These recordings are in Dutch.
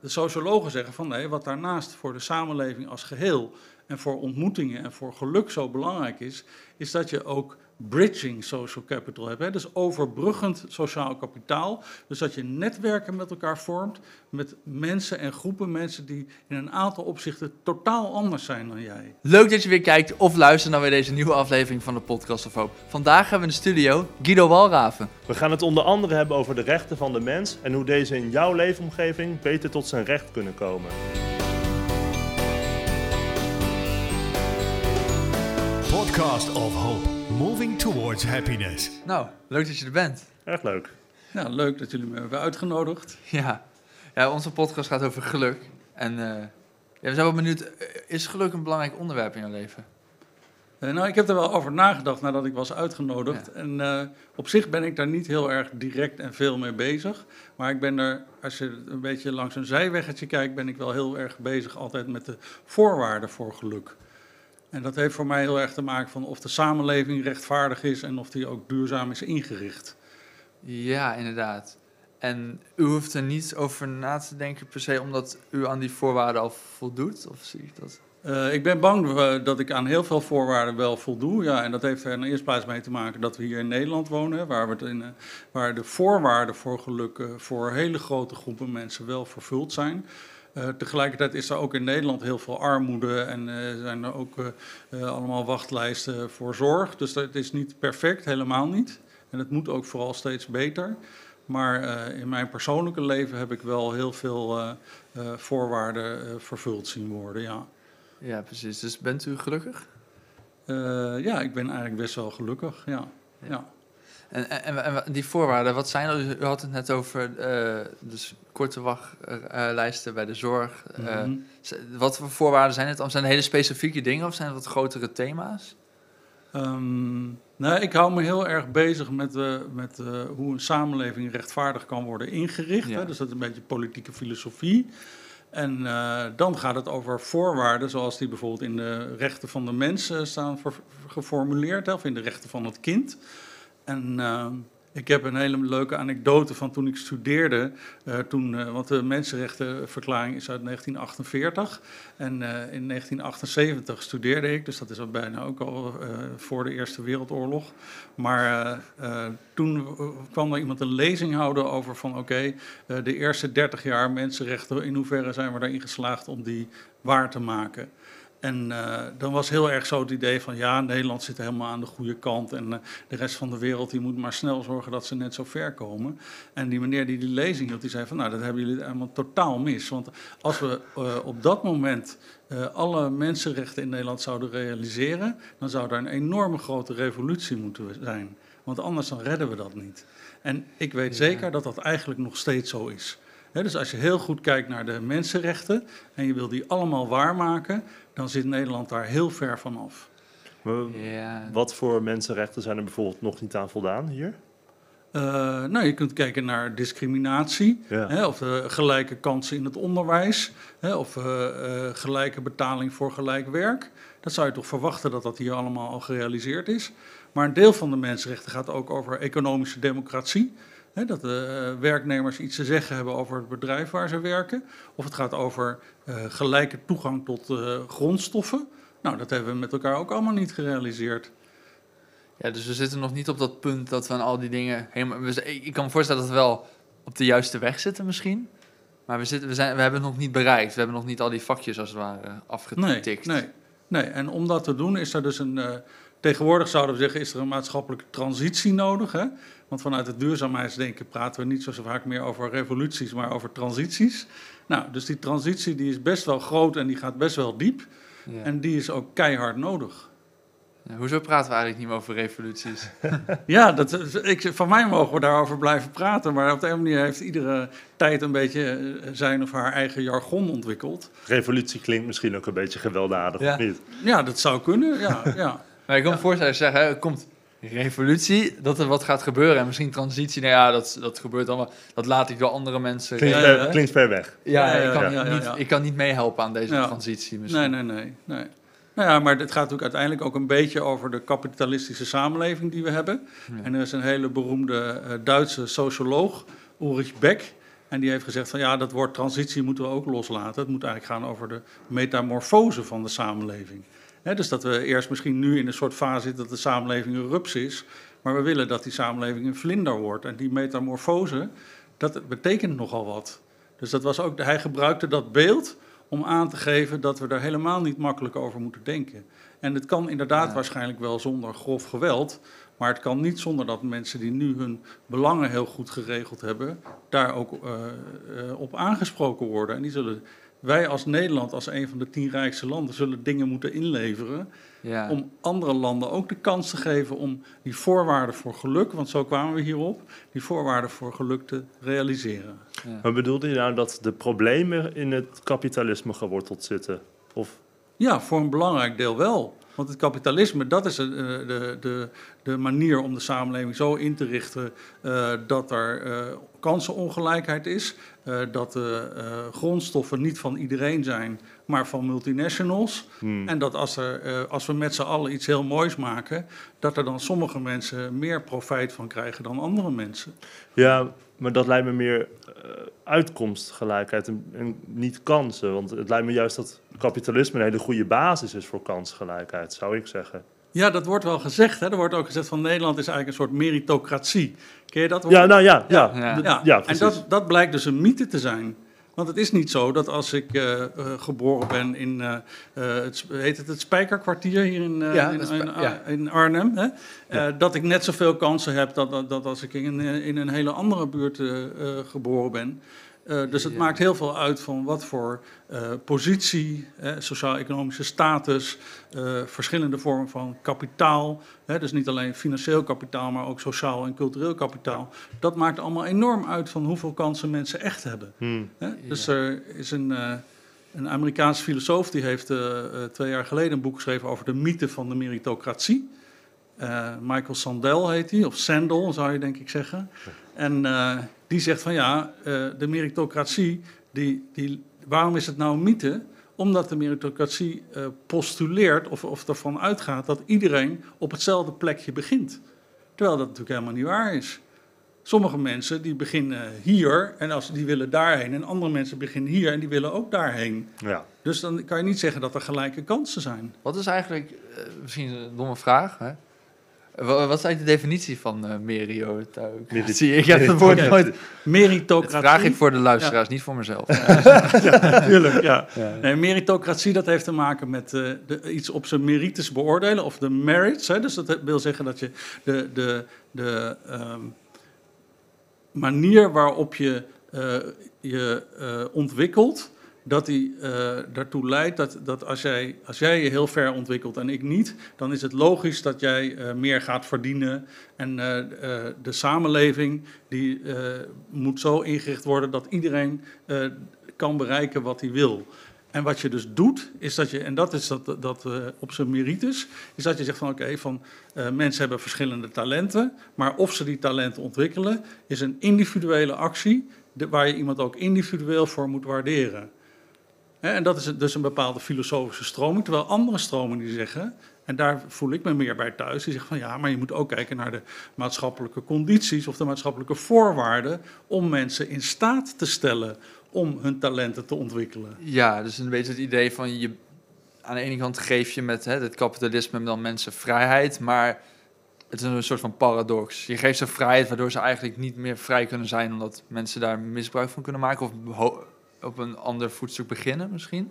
De sociologen zeggen van nee, wat daarnaast voor de samenleving als geheel en voor ontmoetingen en voor geluk zo belangrijk is, is dat je ook bridging social capital hebt. Hè? Dus overbruggend sociaal kapitaal. Dus dat je netwerken met elkaar vormt met mensen en groepen mensen die in een aantal opzichten totaal anders zijn dan jij. Leuk dat je weer kijkt of luistert naar weer deze nieuwe aflevering van de Podcast of Hoop. Vandaag hebben we in de studio Guido Walraven. We gaan het onder andere hebben over de rechten van de mens en hoe deze in jouw leefomgeving beter tot zijn recht kunnen komen. Podcast of Hope. Moving towards happiness. Nou, leuk dat je er bent. Erg leuk. Nou, leuk dat jullie me hebben uitgenodigd. Ja, ja onze podcast gaat over geluk. En uh, ja, we zijn wel benieuwd, eh, is geluk een belangrijk onderwerp in jouw leven? Uh, nou, ik heb er wel over nagedacht nadat ik was uitgenodigd. Ja. En uh, op zich ben ik daar niet heel erg direct en veel mee bezig. Maar ik ben er, als je een beetje langs een zijweggetje kijkt, ben ik wel heel erg bezig altijd met de voorwaarden voor geluk. En dat heeft voor mij heel erg te maken van of de samenleving rechtvaardig is en of die ook duurzaam is ingericht. Ja, inderdaad. En u hoeft er niet over na te denken per se omdat u aan die voorwaarden al voldoet? Of zie ik dat? Uh, ik ben bang uh, dat ik aan heel veel voorwaarden wel voldoe. Ja, en dat heeft er in de eerste plaats mee te maken dat we hier in Nederland wonen, waar, we het in, uh, waar de voorwaarden voor geluk voor hele grote groepen mensen wel vervuld zijn. Uh, tegelijkertijd is er ook in Nederland heel veel armoede en uh, zijn er ook uh, allemaal wachtlijsten voor zorg. Dus dat is niet perfect, helemaal niet. En het moet ook vooral steeds beter. Maar in mijn persoonlijke leven heb ik wel heel veel voorwaarden vervuld zien worden, ja. Ja, precies. Dus bent u gelukkig? ja, ik ben eigenlijk best wel gelukkig, ja. ja. ja. En, en, en, die voorwaarden, wat zijn er? U had het net over uh, dus korte wachtlijsten uh, bij de zorg. Mm -hmm. uh, wat voor voorwaarden zijn het? Zijn het hele specifieke dingen of zijn het wat grotere thema's? Um, nou, ik hou me heel erg bezig met, met hoe een samenleving rechtvaardig kan worden ingericht. Ja. Hè? Dus dat is een beetje politieke filosofie. En dan gaat het over voorwaarden, zoals die bijvoorbeeld in de rechten van de mens staan geformuleerd, of in de rechten van het kind. En uh, ik heb een hele leuke anekdote van toen ik studeerde. Uh, toen, uh, want de Mensenrechtenverklaring is uit 1948. En in 1978 studeerde ik, dus dat is al bijna ook al voor de Eerste Wereldoorlog. Maar toen kwam er iemand een lezing houden over van oké, de eerste 30 jaar mensenrechten, in hoeverre zijn we daarin geslaagd om die waar te maken? En uh, dan was heel erg zo het idee van ja, Nederland zit helemaal aan de goede kant en uh, de rest van de wereld die moet maar snel zorgen dat ze net zo ver komen. En die meneer die die lezing hield, die zei van nou, dat hebben jullie helemaal totaal mis. Want als we uh, op dat moment alle mensenrechten in Nederland zouden realiseren, dan zou daar een enorme grote revolutie moeten zijn. Want anders dan redden we dat niet. En ik weet ja. zeker dat dat eigenlijk nog steeds zo is. He, dus als je heel goed kijkt naar de mensenrechten en je wil die allemaal waarmaken, dan zit Nederland daar heel ver van af. Ja. Wat voor mensenrechten zijn er bijvoorbeeld nog niet aan voldaan hier? Uh, nou, je kunt kijken naar discriminatie, ja. hè, of uh, gelijke kansen in het onderwijs, hè, of uh, gelijke betaling voor gelijk werk. Dat zou je toch verwachten dat dat hier allemaal al gerealiseerd is. Maar een deel van de mensenrechten gaat ook over economische democratie. Dat de werknemers iets te zeggen hebben over het bedrijf waar ze werken. Of het gaat over gelijke toegang tot grondstoffen. Nou, dat hebben we met elkaar ook allemaal niet gerealiseerd. Ja, dus we zitten nog niet op dat punt dat we aan al die dingen helemaal. Ik kan me voorstellen dat we wel op de juiste weg zitten, misschien. Maar we, zitten, we, zijn, we hebben het nog niet bereikt. We hebben nog niet al die vakjes als het ware afgetikt. Nee, nee, nee. En om dat te doen is er dus een. Uh, tegenwoordig zouden we zeggen, is er een maatschappelijke transitie nodig. Hè? Want vanuit het duurzaamheidsdenken praten we niet zo vaak meer over revoluties, maar over transities. Nou, dus die transitie die is best wel groot en die gaat best wel diep. Ja. En die is ook keihard nodig. Ja, hoezo praten we eigenlijk niet meer over revoluties? ja, dat, ik, van mij mogen we daarover blijven praten. Maar op de een manier heeft iedere tijd een beetje zijn of haar eigen jargon ontwikkeld. Revolutie klinkt misschien ook een beetje gewelddadig, ja. of niet? Ja, dat zou kunnen, ja. ja. Maar ik kan me ja. voorstellen, zeggen, er komt revolutie, dat er wat gaat gebeuren. En misschien transitie, nou ja, dat, dat gebeurt allemaal. Dat laat ik door andere mensen... Klinkt, ver, klinkt ver weg. Ja, ik, kan Niet, ik kan niet meehelpen aan deze transitie misschien. Nee, nee, nee. nee. Nou ja, maar het gaat natuurlijk uiteindelijk ook een beetje over de kapitalistische samenleving die we hebben. Ja. En er is een hele beroemde uh, Duitse socioloog, Ulrich Beck, En die heeft gezegd van ja, dat woord transitie moeten we ook loslaten. Het moet eigenlijk gaan over de metamorfose van de samenleving. Dus dat we eerst misschien nu in een soort fase zitten dat de samenleving een rups is. Maar we willen dat die samenleving een vlinder wordt. En die metamorfose, dat betekent nogal wat. Dus dat was ook, hij gebruikte dat beeld om aan te geven dat we daar helemaal niet makkelijk over moeten denken. En het kan inderdaad Ja. waarschijnlijk wel zonder grof geweld, maar het kan niet zonder dat mensen die nu hun belangen heel goed geregeld hebben, daar ook eh, eh, op aangesproken worden. En die zullen, wij als Nederland, als een van de tien rijkste landen, zullen dingen moeten inleveren Ja. om andere landen ook de kans te geven om die voorwaarden voor geluk, want zo kwamen we hierop, die voorwaarden voor geluk te realiseren. ja. Maar bedoelde je nou dat de problemen in het kapitalisme geworteld zitten? Of Ja, voor een belangrijk deel wel. Want het kapitalisme, dat is eh, de, de, de manier om de samenleving zo in te richten eh, dat er eh, kansenongelijkheid is, eh, dat de eh, grondstoffen niet van iedereen zijn, maar van multinationals. Hmm. En dat als, er, eh, als we met z'n allen iets heel moois maken, dat er dan sommige mensen meer profijt van krijgen dan andere mensen. Ja, maar dat lijkt me meer uitkomstgelijkheid en, en niet kansen. Want het lijkt me juist dat kapitalisme een hele goede basis is voor kansgelijkheid, zou ik zeggen. Ja, dat wordt wel gezegd. Hè? Er wordt ook gezegd van Nederland is eigenlijk een soort meritocratie. Ken je dat woord? Ja, nou ja, ja. Ja. D- Ja, ja, en dat, dat blijkt dus een mythe te zijn. Want het is niet zo dat als ik eh, eh, geboren ben in, eh, het, heet het het Spijkerkwartier hier in, Ja, in, in, bij- ja. in Arnhem, hè? Dat ik net zoveel kansen heb dat, dat, dat als ik in, een- in een hele andere buurt geboren ben. Eh, dus het Ja. maakt heel veel uit van wat voor eh, positie, eh, sociaal-economische status, eh, verschillende vormen van kapitaal. Hè, dus niet alleen financieel kapitaal, maar ook sociaal en cultureel kapitaal. Dat maakt allemaal enorm uit van hoeveel kansen mensen echt hebben. Hmm. Hè? Dus er is een, een Amerikaanse filosoof die heeft twee jaar geleden een boek geschreven over de mythe van de meritocratie. Michael Sandel heet hij, of Sandel zou je denk ik zeggen. En die zegt van ja, eh, de meritocratie, die, die, waarom is het nou een mythe? Omdat de meritocratie eh, postuleert of, of ervan uitgaat dat iedereen op hetzelfde plekje begint. Terwijl dat natuurlijk helemaal niet waar is. Sommige mensen die beginnen hier en als die willen daarheen. En andere mensen beginnen hier en die willen ook daarheen. Ja. Dus dan kan je niet zeggen dat er gelijke kansen zijn. Wat is eigenlijk, eh, misschien een domme vraag, hè? Wa- Wat is eigenlijk de definitie van eh meritocratie? Ik heb het woord nooit... Dat Meritocratie. vraag ik voor de luisteraars, niet voor mezelf. Natuurlijk, ja. Nee, meritocratie, dat heeft te maken met eh, de, iets op zijn merites beoordelen, of de merits. Hè? Dus dat wil zeggen dat je de, de, de ehm, manier waarop je eh, je eh, ontwikkelt, dat die eh, daartoe leidt dat, dat als, jij, als jij je heel ver ontwikkelt en ik niet, dan is het logisch dat jij eh, meer gaat verdienen. En eh, de samenleving die, moet zo ingericht worden dat iedereen kan bereiken wat hij wil. En wat je dus doet, is dat je, en dat is dat, dat op zijn merites, is dat je zegt van oké, van mensen hebben verschillende talenten, maar of ze die talenten ontwikkelen, is een individuele actie waar je iemand ook individueel voor moet waarderen. En dat is dus een bepaalde filosofische stroming, terwijl andere stromingen die zeggen, en daar voel ik me meer bij thuis, die zeggen van ja, maar je moet ook kijken naar de maatschappelijke condities of de maatschappelijke voorwaarden om mensen in staat te stellen om hun talenten te ontwikkelen. Ja, dus een beetje het idee van je... Aan de ene kant geef je met hè, het kapitalisme dan mensen vrijheid, maar het is een soort van paradox. Je geeft ze vrijheid waardoor ze eigenlijk niet meer vrij kunnen zijn, omdat mensen daar misbruik van kunnen maken of op een ander voetstuk beginnen misschien.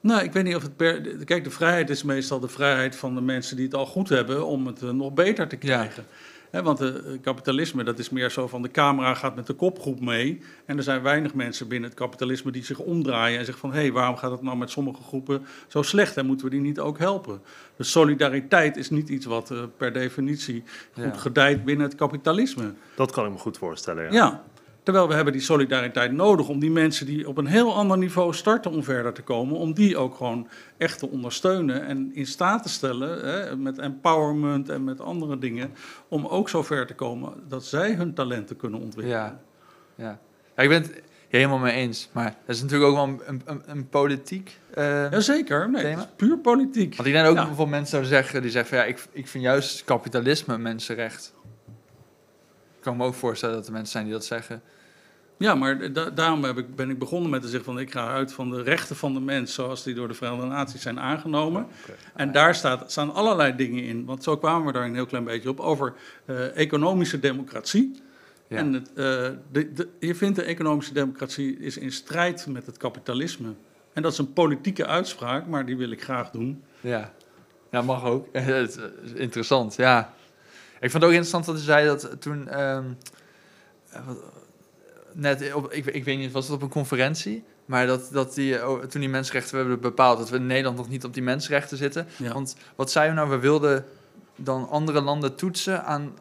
Nou, ik weet niet of het per. Kijk, de vrijheid is meestal de vrijheid van de mensen die het al goed hebben om het eh, nog beter te Ja. krijgen. Hè, want de eh, kapitalisme, dat is meer zo van de camera gaat met de kopgroep mee. En er zijn weinig mensen binnen het kapitalisme die zich omdraaien en zeggen van... hé, hey, waarom gaat het nou met sommige groepen zo slecht en moeten we die niet ook helpen? Dus solidariteit is niet iets wat eh, per definitie goed Ja. gedijt binnen het kapitalisme. Dat kan ik me goed voorstellen. Ja. Ja. Terwijl we hebben die solidariteit nodig om die mensen die op een heel ander niveau starten om verder te komen, om die ook gewoon echt te ondersteunen en in staat te stellen, hè, met empowerment en met andere dingen, om ook zo ver te komen dat zij hun talenten kunnen ontwikkelen. Ja, ja. ja ik ben het helemaal mee eens. Maar dat is natuurlijk ook wel een, een, een politiek. eh, Jazeker, nee, Thema? het is puur politiek. want ik denk ook Ja. bijvoorbeeld mensen zouden zeggen die zeggen van ja, ik, ik vind juist kapitalisme mensenrecht. Ik kan me ook voorstellen dat er mensen zijn die dat zeggen. Ja, maar da- daarom heb ik, ben ik begonnen met te zeggen van ik ga uit van de rechten van de mens zoals die door de Verenigde Naties zijn aangenomen. En daar staat, staan allerlei dingen in, want zo kwamen we daar een heel klein beetje op, over eh, economische democratie. Ja. En het, eh, de, de, je vindt de economische democratie is in strijd met het kapitalisme. En dat is een politieke uitspraak, maar die wil ik graag doen. Ja, ja mag ook. Het is interessant, ja. Ik vond het ook interessant dat u zei dat toen... ehm, eh, net op, ik, ik weet niet, was het op een conferentie? Maar dat, dat die, oh, toen die mensenrechten werden bepaald... dat we in Nederland nog niet op die mensenrechten zitten. Ja. Want wat zei u nou? We wilden dan andere landen toetsen aan,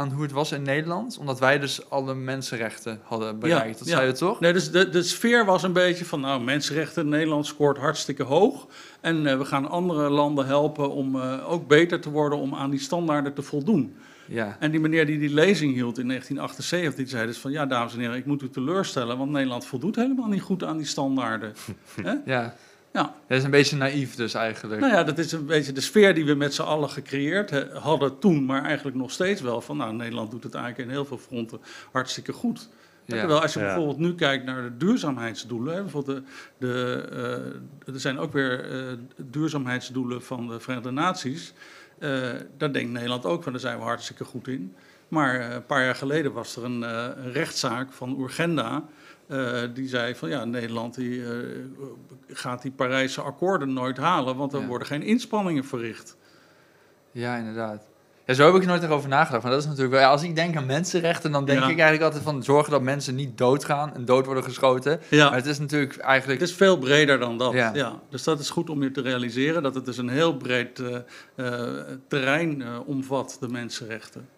aan hoe het was in Nederland... omdat wij dus alle mensenrechten hadden bereikt. dat ja. zei u toch? Nee, dus de, de sfeer was een beetje van, nou, mensenrechten, Nederland scoort hartstikke hoog. En eh, we gaan andere landen helpen om eh, ook beter te worden om aan die standaarden te voldoen. Ja. En die meneer die die lezing hield in 1978, die zei dus van, ja, dames en heren, ik moet u teleurstellen, want Nederland voldoet helemaal niet goed aan die standaarden. Ja. Ja, Dat is een beetje naïef dus eigenlijk. nou ja, dat is een beetje de sfeer die we met z'n allen gecreëerd he- hadden toen, maar eigenlijk nog steeds wel van, nou, Nederland doet het eigenlijk in heel veel fronten hartstikke goed. Ja. Terwijl als je Ja. bijvoorbeeld nu kijkt naar de duurzaamheidsdoelen, hè, bijvoorbeeld de, de, eh, er zijn ook weer eh, duurzaamheidsdoelen van de Verenigde Naties. Eh, daar denkt Nederland ook van, daar zijn we hartstikke goed in. Maar eh, een paar jaar geleden was er een, eh, een rechtszaak van Urgenda. Eh, die zei van ja, Nederland die, eh, gaat die Parijse akkoorden nooit halen, want er Ja. worden geen inspanningen verricht. Ja, inderdaad. Ja, zo heb ik er nooit over nagedacht. Maar dat is natuurlijk wel, ja, als ik denk aan mensenrechten, dan denk Ja. ik eigenlijk altijd van zorgen dat mensen niet doodgaan en dood worden geschoten. Ja. Maar het is natuurlijk eigenlijk. Het is veel breder dan dat. Ja. Ja. Dus dat is goed om je te realiseren dat het dus een heel breed eh, terrein omvat, de mensenrechten.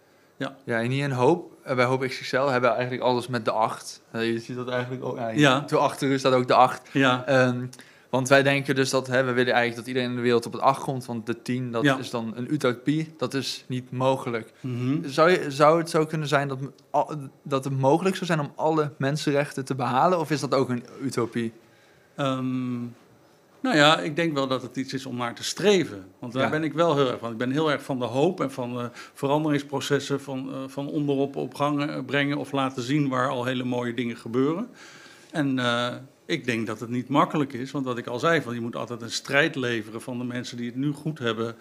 Ja, en hier in Hoop, bij Hoop XXL, hebben we eigenlijk alles met de acht. Eh, je ziet dat eigenlijk ook. Ja, Ja. Toen achter u staat ook de acht. Ja, Ehm, want wij denken dus dat hè, we willen eigenlijk dat iedereen in de wereld op het acht komt. Want de tien, dat Ja. is dan een utopie. Dat is niet mogelijk. mhm. Zou, je, zou het zo kunnen zijn dat, dat het mogelijk zou zijn om alle mensenrechten te behalen? Of is dat ook een utopie? Ehm, nou ja, ik denk wel dat het iets is om naar te streven. Want daar Ja. ben ik wel heel erg van. Ik ben heel erg van de hoop en van eh, veranderingsprocessen van, eh, van onderop op gang eh, brengen of laten zien waar al hele mooie dingen gebeuren. En ik denk dat het niet makkelijk is, want wat ik al zei, van je moet altijd een strijd leveren van de mensen die het nu goed hebben,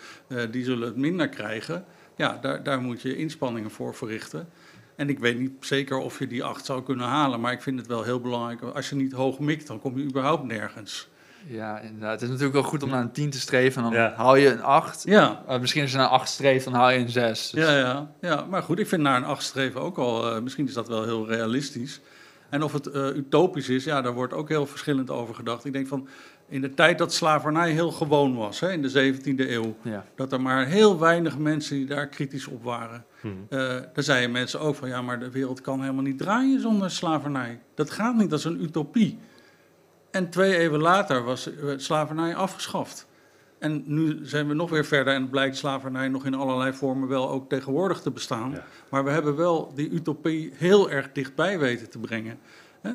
die zullen het minder krijgen. Ja, daar, daar moet je inspanningen voor verrichten. En ik weet niet zeker of je die acht zou kunnen halen, maar ik vind het wel heel belangrijk. Als je niet hoog mikt, dan kom je überhaupt nergens. Ja, inderdaad. Het is natuurlijk wel goed om naar een 10 te streven. En dan Ja. haal je een 8. Ja, misschien als je naar een 8 streeft, dan haal je een 6. Dus, ja, ja, ja. Maar goed, ik vind naar een acht streven ook al, eh, misschien is dat wel heel realistisch. En of het eh, utopisch is, ja, daar wordt ook heel verschillend over gedacht. Ik denk van, in de tijd dat slavernij heel gewoon was, hè, in de 17e eeuw, ja. dat er maar heel weinig mensen die daar kritisch op waren. Hmm. Eh, daar zeiden mensen ook van, ja, maar de wereld kan helemaal niet draaien zonder slavernij. Dat gaat niet, dat is een utopie. En twee eeuwen later was eh, slavernij afgeschaft. En nu zijn we nog weer verder en blijkt slavernij nog in allerlei vormen wel ook tegenwoordig te bestaan. Ja. Maar we hebben wel die utopie heel erg dichtbij weten te brengen. Hè?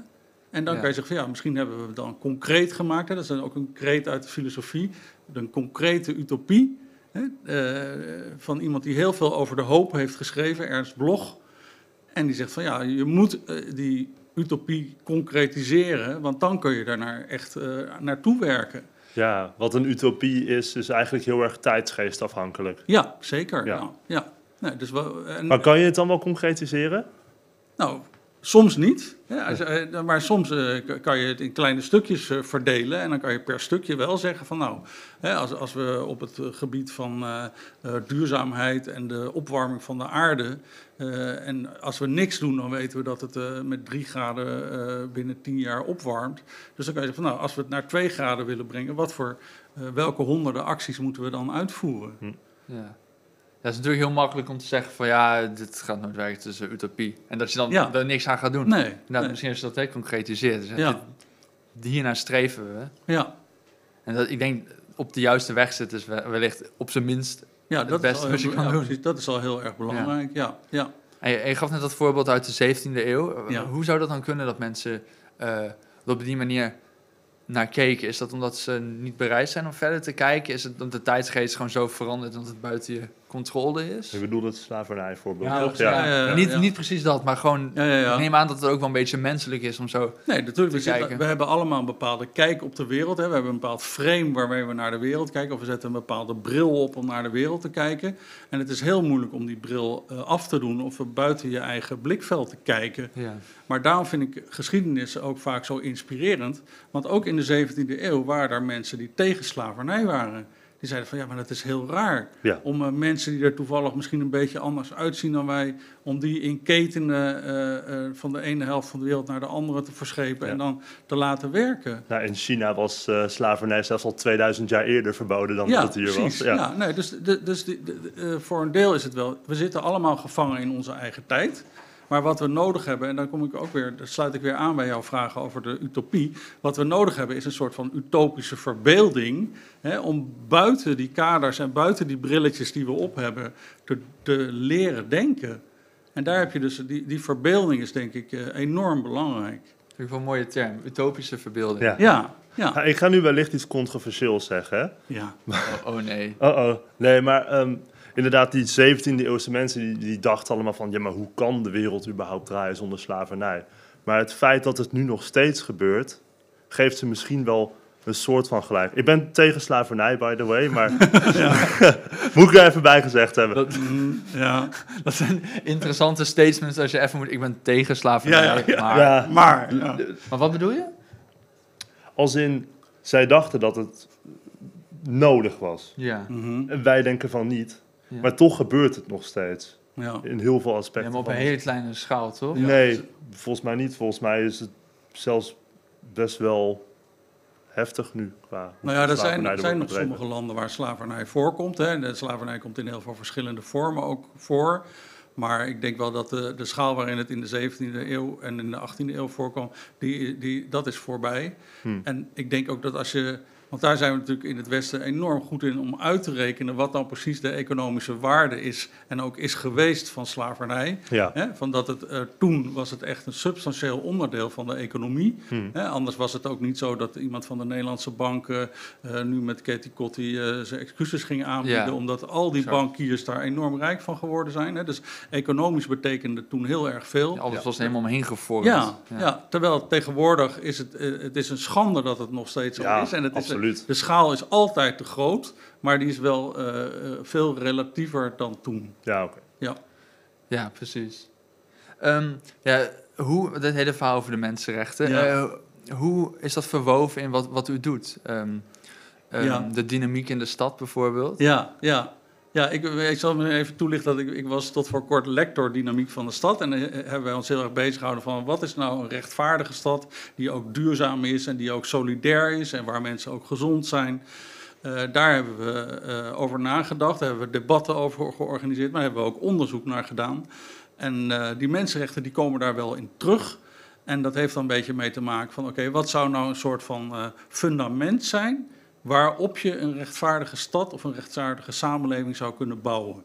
En dan Ja. kan je zeggen van ja, misschien hebben we het dan concreet gemaakt. Hè? Dat is ook een kreet uit de filosofie. Een concrete utopie. Hè? eh, van iemand die heel veel over de hoop heeft geschreven, Ernst Bloch. En die zegt van ja, je moet eh, die utopie concretiseren, want dan kun je daarnaar echt eh, naartoe werken. Ja, wat een utopie is, is eigenlijk heel erg tijdsgeestafhankelijk. Ja, zeker. Ja. Ja. Ja. Nee, dus wel, en, Maar kan je het dan wel concretiseren? Nou, soms niet. Ja, eh, maar soms eh, kan je het in kleine stukjes eh, verdelen. En dan kan je per stukje wel zeggen van nou, hè, als, als we op het gebied van duurzaamheid en de opwarming van de aarde. eh, en als we niks doen, dan weten we dat het eh, met drie graden eh, binnen tien jaar opwarmt. Dus dan kan je zeggen van nou, als we het naar twee graden willen brengen, wat voor eh, welke honderden acties moeten we dan uitvoeren? Ja. Het is natuurlijk heel makkelijk om te zeggen van ja, dit gaat nooit werken, het is een utopie. En dat je dan Ja. er niks aan gaat doen. Nee. Nou, nee. misschien je dat hè, concretiseert. Dus Ja. dit- hiernaar streven we. Ja. En dat, ik denk op de juiste weg zitten is we- wellicht op zijn minst. Ja, Het dat, beste is wat je heel, kan ja, doen. precies, dat is al heel erg belangrijk. Ja, ja. En je, en je gaf net dat voorbeeld uit de 17e eeuw. Ja. Hoe zou dat dan kunnen dat mensen er op die manier naar keken? Is dat omdat ze niet bereid zijn om verder te kijken? Is het omdat de tijdsgeest gewoon zo veranderd en dat het buiten je controle is. Je bedoelt het slavernijvoorbeeld, Ja, toch? ja, ja, ja. niet, niet precies dat, maar gewoon... Ja, ja, ja. Ik neem aan dat het ook wel een beetje menselijk is om zo... Nee, natuurlijk. We, te zitten- kijken. we hebben allemaal een bepaalde kijk op de wereld. Hè. We hebben een bepaald frame waarmee we naar de wereld kijken. Of we zetten een bepaalde bril op om naar de wereld te kijken. En het is heel moeilijk om die bril eh, af te doen of buiten je eigen blikveld te kijken. Ja. Maar daarom vind ik geschiedenis ook vaak zo inspirerend. Want ook in de 17e eeuw waren er mensen die tegen slavernij waren. Die zeiden van ja, maar dat is heel raar. Ja. Om eh, mensen die er toevallig misschien een beetje anders uitzien dan wij, om die in ketenen eh, eh, van de ene helft van de wereld naar de andere te verschepen Ja. en dan te laten werken. Nou, in China was slavernij zelfs al 2000 jaar eerder verboden dan ja, dat het hier precies. was. Ja. nee, dus de, dus die- voor een deel is het wel. We zitten allemaal gevangen in onze eigen tijd. Maar wat we nodig hebben, en dan kom ik ook weer, daar sluit ik weer aan bij jouw vragen over de utopie. Wat we nodig hebben is een soort van utopische verbeelding. Hè, om buiten die kaders en buiten die brilletjes die we op hebben, te, te leren denken. En daar heb je dus, die, die verbeelding is denk ik eh, enorm belangrijk. Vind ik wel een mooie term. Utopische verbeelding. Ja. Ja, ja, Nou, ik ga nu wellicht iets controversieels zeggen. Hè? ja. Oh, oh nee. Oh-oh. Nee, maar ehm, inderdaad, die 17e eeuwse mensen die, die dachten allemaal van... ja, maar hoe kan de wereld überhaupt draaien zonder slavernij? Maar het feit dat het nu nog steeds gebeurt... geeft ze misschien wel een soort van gelijk. Ik ben tegen slavernij, by the way, maar... moet ik er even bij gezegd hebben. Dat, Mm, ja. dat zijn interessante statements als je even moet... Ik ben tegen slavernij, Ja, ja, ja. maar... Ja, Maar, ja. Maar wat bedoel je? als in, zij dachten dat het nodig was. Ja. Mhm, En wij denken van niet. Ja. Maar toch gebeurt het nog steeds. ja. In heel veel Ja, aspecten. maar op een hele kleine schaal, toch? Nee, volgens mij niet. Volgens mij is het zelfs best wel heftig nu. Qua Nou ja, er zijn, er zijn nog sommige landen waar slavernij voorkomt. Hè. De slavernij komt in heel veel verschillende vormen ook voor. Maar ik denk wel dat de, de schaal waarin het in de 17e eeuw en in de 18e eeuw voorkwam, die, die, dat is voorbij. Hmm. En ik denk ook dat als je. Want daar zijn we natuurlijk in het Westen enorm goed in om uit te rekenen wat dan precies de economische waarde is en ook is geweest van slavernij. Ja. Van dat het, eh, toen was het echt een substantieel onderdeel van de economie. Hmm. Anders was het ook niet zo dat iemand van de Nederlandse bank eh, nu met Katie Kotti eh, zijn excuses ging aanbieden. Ja. Omdat al die bankiers daar enorm rijk van geworden zijn. Dus economisch betekende toen heel erg veel. Ja, alles was helemaal omheen gevormd. Ja, ja. terwijl tegenwoordig is het, het is een schande dat het nog steeds zo is. En het is, absoluut. de schaal is altijd te groot, maar die is wel eh, eh, veel relatiever dan toen. Ja, oké. Ja. Ja, precies. Ehm, ja, hoe, dat hele verhaal over de mensenrechten, Ja. eh, hoe is dat verwoven in wat, wat u doet? Ehm, ehm, Ja. De dynamiek in de stad bijvoorbeeld? Ja, ja. Ja, ik, ik zal me even toelichten dat ik, ik was tot voor kort lector dynamiek van de stad. En eh, hebben wij ons heel erg bezig gehouden van wat is nou een rechtvaardige stad die ook duurzaam is en die ook solidair is en waar mensen ook gezond zijn. Eh, daar hebben we eh, over nagedacht, daar hebben we debatten over georganiseerd, maar hebben we ook onderzoek naar gedaan. En die mensenrechten die komen daar wel in terug. En dat heeft dan een beetje mee te maken van oké, wat zou nou een soort van fundament zijn waarop je een rechtvaardige stad of een rechtvaardige samenleving zou kunnen bouwen.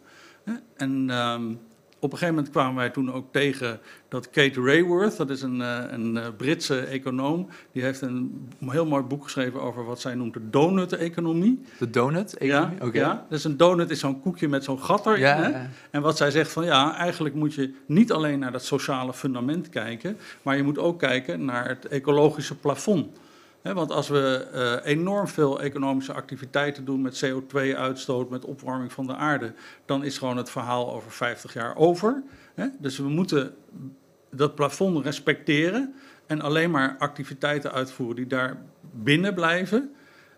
En ehm, op een gegeven moment kwamen wij toen ook tegen dat Kate Rayworth, dat is een, eh, een eh, Britse econoom, die heeft een heel mooi boek geschreven over wat zij noemt de donut-economie. De donut? Ja, ja, dus een donut is zo'n koekje met zo'n gat erin. Ja, hè? ja. En wat zij zegt van ja, eigenlijk moet je niet alleen naar dat sociale fundament kijken, maar je moet ook kijken naar het ecologische plafond. Want als we eh, enorm veel economische activiteiten doen met CO2-uitstoot, met opwarming van de aarde, dan is gewoon het verhaal over 50 jaar over. Dus we moeten dat plafond respecteren en alleen maar activiteiten uitvoeren die daar binnen blijven.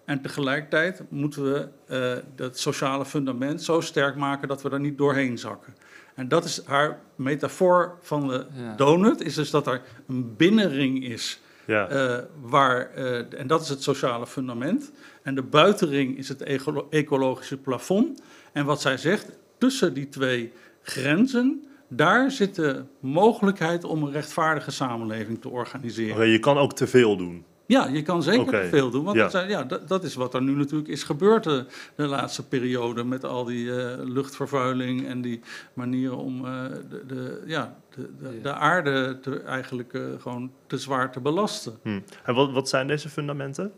En tegelijkertijd moeten we eh, dat sociale fundament zo sterk maken dat we er niet doorheen zakken. En dat is haar metafoor van de Ja. donut, is dus dat er een binnenring is Ja. eh, waar, eh, en dat is het sociale fundament. En de buitenring is het ecolo- ecologische plafond. En wat zij zegt, tussen die twee grenzen, daar zit de mogelijkheid om een rechtvaardige samenleving te organiseren. Oké, je kan ook te veel doen. Ja, je kan zeker veel doen. Want Ja. dat, zijn- ja, dat, dat is wat er nu natuurlijk is gebeurd de, de laatste periode. Met al die eh, luchtvervuiling en die manieren om eh, de, de, ja, de, de, de aarde te, eigenlijk eh, gewoon te zwaar te belasten. Hm. En wat, wat zijn deze fundamenten?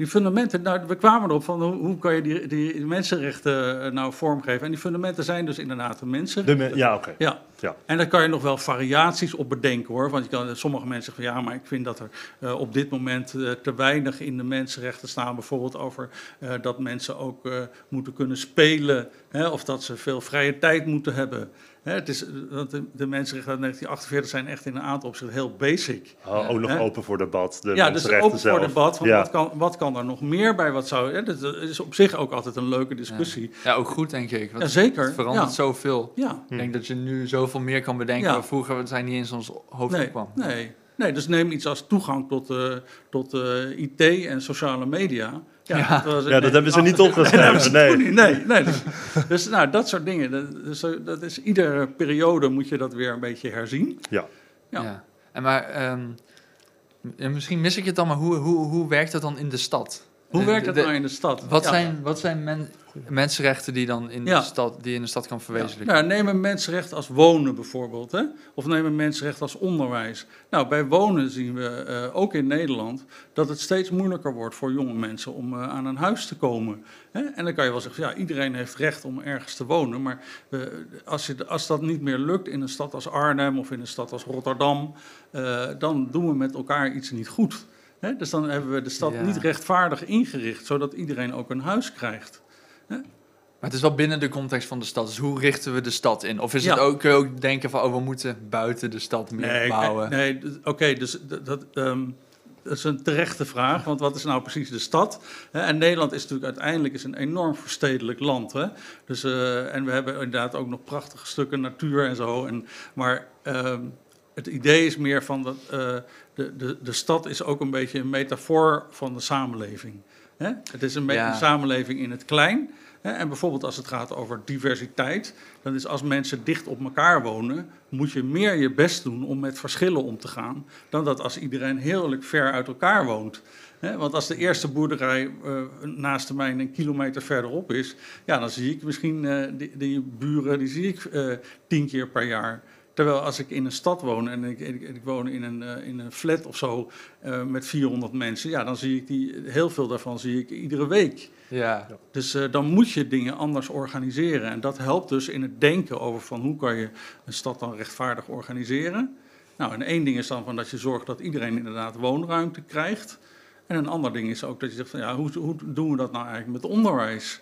Die fundamenten, nou, we kwamen erop van hoe, hoe kan je die, die mensenrechten eh, nou vormgeven. En die fundamenten zijn dus inderdaad de mensenrechten. De me- ja, oké. Ja. Ja. En daar kan je nog wel variaties op bedenken hoor. Want je kan, sommige mensen zeggen van ja, maar ik vind dat er eh, op dit moment eh, te weinig in de mensenrechten staan. Bijvoorbeeld over dat mensen ook moeten kunnen spelen. Hè, of dat ze veel vrije tijd moeten hebben. Hè, het is, want de, de mensenrechten uit 1948 zijn echt in een aantal opzichten heel basic. Oh, ook nog open voor debat. De ja, dus zelf. voor debat. Van Ja. wat, kan, wat kan er nog meer bij? Wat zou, hè, dat is op zich ook altijd een leuke discussie. Ja, ook goed, denk ik. Want Ja, zeker. Het verandert Ja. zoveel. Ja. Ik denk dat je nu zoveel meer kan bedenken. Ja. waar Vroeger zijn niet eens ons hoofd Nee, kwam. nee, nee, dus neem iets als toegang tot, eh, tot eh, IT en sociale media. Ja, Ja. was in Ja, dat hebben ze niet 1998 opgeschreven. Nee, Nee. nee, nee. Dus, dus nou, dat soort dingen. Dat, dus, dat is iedere periode moet je dat weer een beetje herzien. Ja. Ja. Ja. En maar, ehm, misschien mis ik het dan, maar hoe, hoe, hoe werkt dat dan in de stad? Hoe Eh, werkt dat de- nou in de stad? Wat Ja. zijn, wat zijn men, mensenrechten die dan in Ja. de stad, die je in de stad kan Ja. verwezenlijken? Nou, neem een mensenrecht als wonen bijvoorbeeld. Hè? Of neem een mensenrecht als onderwijs. Nou, bij wonen zien we eh, ook in Nederland dat het steeds moeilijker wordt voor jonge mensen om eh, aan een huis te komen. Hè? En dan kan je wel zeggen, ja, iedereen heeft recht om ergens te wonen. Maar eh, als, je, als dat niet meer lukt in een stad als Arnhem of in een stad als Rotterdam, eh, dan doen we met elkaar iets niet goed. Dus dan hebben we de stad Ja. niet rechtvaardig ingericht, zodat iedereen ook een huis krijgt. Maar het is wel binnen de context van de stad. Dus hoe richten we de stad in? Of is Ja. het ook, kun je ook denken van, oh, we moeten buiten de stad meer Nee, bouwen? nee, d- oké, dus dat, ehm, dat is een terechte vraag, want wat is nou precies de stad? En Nederland is natuurlijk uiteindelijk is een enorm verstedelijk land. Hè? Dus, eh, en we hebben inderdaad ook nog prachtige stukken natuur en zo. En, maar ehm, het idee is meer van dat eh, de, de, de stad is ook een beetje een metafoor van de samenleving. Hè? Het is een, beetje Ja. een samenleving in het klein. Hè? En bijvoorbeeld als het gaat over diversiteit, dan is als mensen dicht op elkaar wonen, moet je meer je best doen om met verschillen om te gaan, dan dat als iedereen heerlijk ver uit elkaar woont. Want als de eerste boerderij eh, naast de mijne een kilometer verderop is, ja, dan zie ik misschien eh, die, die buren, die zie ik eh, tien keer per jaar. Terwijl als ik in een stad woon en ik, ik, ik woon in een, eh, in een flat of zo eh, met 400 mensen, ja, dan zie ik die, heel veel daarvan zie ik iedere week. Ja. Dus eh, dan moet je dingen anders organiseren. En dat helpt dus in het denken over van hoe kan je een stad dan rechtvaardig organiseren. Nou, en één ding is dan van dat je zorgt dat iedereen inderdaad woonruimte krijgt. En een ander ding is ook dat je zegt van ja, hoe, hoe doen we dat nou eigenlijk met onderwijs?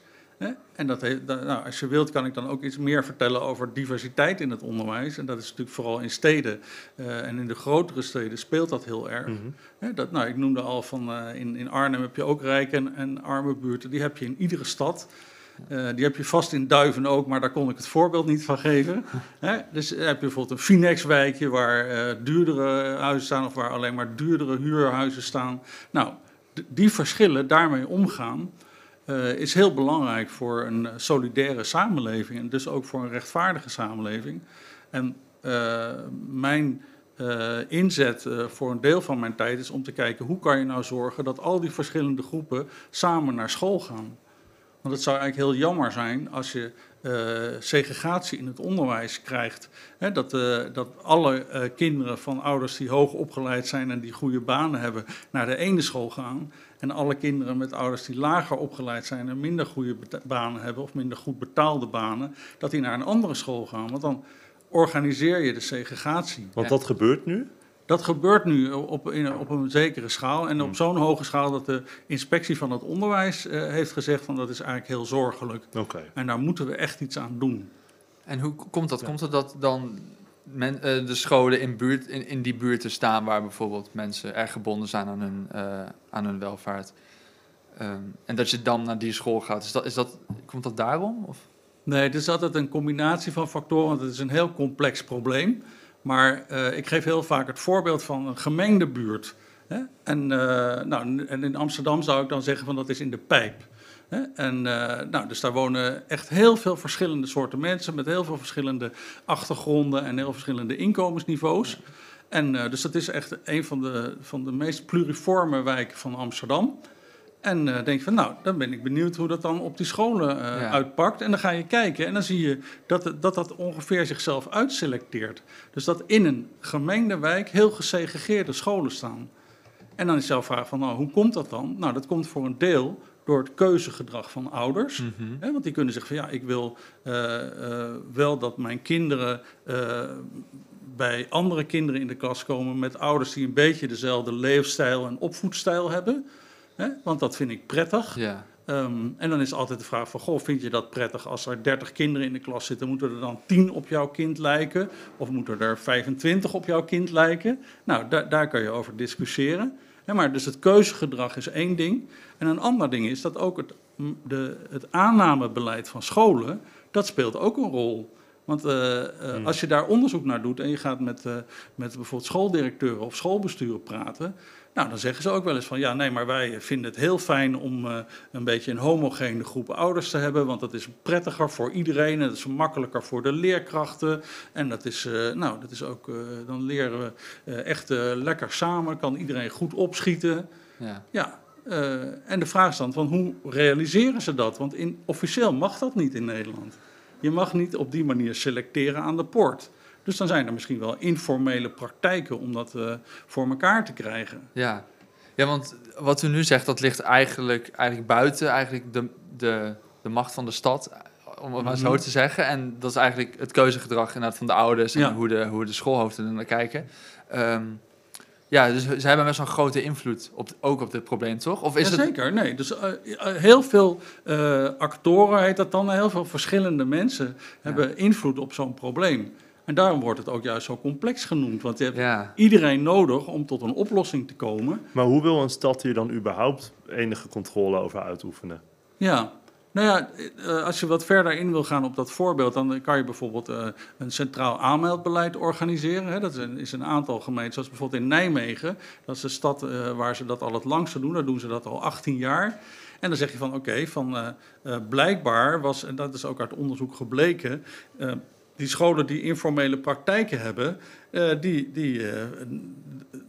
En dat, nou, als je wilt kan ik dan ook iets meer vertellen over diversiteit in het onderwijs. En dat is natuurlijk vooral in steden eh, en in de grotere steden speelt dat heel erg. Hè, dat, nou, ik noemde al van eh, in, in Arnhem heb je ook rijke en, en arme buurten. Die heb je in iedere stad. Eh, die heb je vast in Duiven ook, maar daar kon ik het voorbeeld niet van geven. Hè? Dus heb je bijvoorbeeld een Finex-wijkje waar duurdere huizen staan of waar alleen maar duurdere huurhuizen staan. Nou, die verschillen, daarmee omgaan, eh, is heel belangrijk voor een solidaire samenleving en dus ook voor een rechtvaardige samenleving. En eh, mijn eh, inzet voor een deel van mijn tijd is om te kijken hoe kan je nou zorgen dat al die verschillende groepen samen naar school gaan. Want het zou eigenlijk heel jammer zijn als je segregatie in het onderwijs krijgt. Dat, dat alle kinderen van ouders die hoog opgeleid zijn en die goede banen hebben, naar de ene school gaan. En alle kinderen met ouders die lager opgeleid zijn en minder goede banen hebben of minder goed betaalde banen, dat die naar een andere school gaan. Want dan organiseer je de segregatie. Want Ja. dat gebeurt nu. Dat gebeurt nu op, in, op een zekere schaal. En Hmm. op zo'n hoge schaal dat de inspectie van het onderwijs eh, heeft gezegd van dat is eigenlijk heel zorgelijk. Oké. En daar moeten we echt iets aan doen. En hoe komt dat? Komt het dat dan men, eh, de scholen in, buurt, in, in die buurten staan waar bijvoorbeeld mensen erg gebonden zijn aan hun, eh, aan hun welvaart? Ehm, en dat je dan naar die school gaat. Is dat, is dat, komt dat daarom? Of? Nee, het is altijd een combinatie van factoren, want het is een heel complex probleem. Maar eh, ik geef heel vaak het voorbeeld van een gemengde buurt. Hè? En, nou, en in Amsterdam zou ik dan zeggen van dat is in de pijp. En, eh, nou, dus daar wonen echt heel veel verschillende soorten mensen met heel veel verschillende achtergronden en heel verschillende inkomensniveaus. En eh, dus dat is echt een van de, van de meest pluriforme wijken van Amsterdam. En eh denk je van, nou, dan ben ik benieuwd hoe dat dan op die scholen Ja. uitpakt. En dan ga je kijken en dan zie je dat, dat dat ongeveer zichzelf uitselecteert. Dus dat in een gemengde wijk heel gesegregeerde scholen staan. En dan is jouw vraag van, nou, hoe komt dat dan? Nou, dat komt voor een deel door het keuzegedrag van ouders. Mhm. Hè, want die kunnen zeggen van, ja, ik wil eh, eh, wel dat mijn kinderen eh, bij andere kinderen in de klas komen met ouders die een beetje dezelfde leefstijl en opvoedstijl hebben. Hè, want dat vind ik prettig. Ja. Ehm, en dan is altijd de vraag van, goh, vind je dat prettig als er 30 kinderen in de klas zitten? Moeten er dan 10 op jouw kind lijken? Of moeten er 25 op jouw kind lijken? Nou, daar daar kan je over discussiëren. Maar dus het keuzegedrag is één ding. En een ander ding is dat ook het, de, het aannamebeleid van scholen, dat speelt ook een rol. Want eh, eh, als je daar onderzoek naar doet en je gaat met, eh, met bijvoorbeeld schooldirecteuren of schoolbesturen praten, nou, dan zeggen ze ook wel eens van ja, nee, maar wij vinden het heel fijn om eh, een beetje een homogene groep ouders te hebben, want dat is prettiger voor iedereen en dat is makkelijker voor de leerkrachten. En dat is, eh, nou, dat is ook, eh, dan leren we echt lekker samen, kan iedereen goed opschieten. Ja. Ja, en de vraag is dan van hoe realiseren ze dat? Want in, officieel mag dat niet in Nederland. Je mag niet op die manier selecteren aan de poort. Dus dan zijn er misschien wel informele praktijken om dat eh, voor elkaar te krijgen. Ja. ja, want wat u nu zegt, dat ligt eigenlijk, eigenlijk buiten eigenlijk de, de, de macht van de stad, om het maar zo Mhm. te zeggen. En dat is eigenlijk het keuzegedrag inderdaad van de ouders en Ja. hoe, de, hoe de schoolhoofden er naar kijken. Ehm, ja, dus ze hebben best wel een grote invloed op, ook op dit probleem, toch? Of is het... Jazeker, nee. Dus eh, eh, heel veel actoren, heet dat dan, heel veel verschillende mensen hebben invloed op zo'n probleem. En daarom wordt het ook juist zo complex genoemd. Want je hebt Ja, iedereen nodig om tot een oplossing te komen. Maar hoe wil een stad hier dan überhaupt enige controle over uitoefenen? Ja, nou ja, eh, als je wat verder in wil gaan op dat voorbeeld, dan kan je bijvoorbeeld eh, een centraal aanmeldbeleid organiseren. Hè. Dat is een, is een aantal gemeenten, zoals bijvoorbeeld in Nijmegen. Dat is de stad eh, waar ze dat al het langste doen. Daar doen ze dat al 18 jaar. En dan zeg je van oké, van eh, eh, blijkbaar was, en dat is ook uit onderzoek gebleken, die scholen die informele praktijken hebben, eh, die, die eh,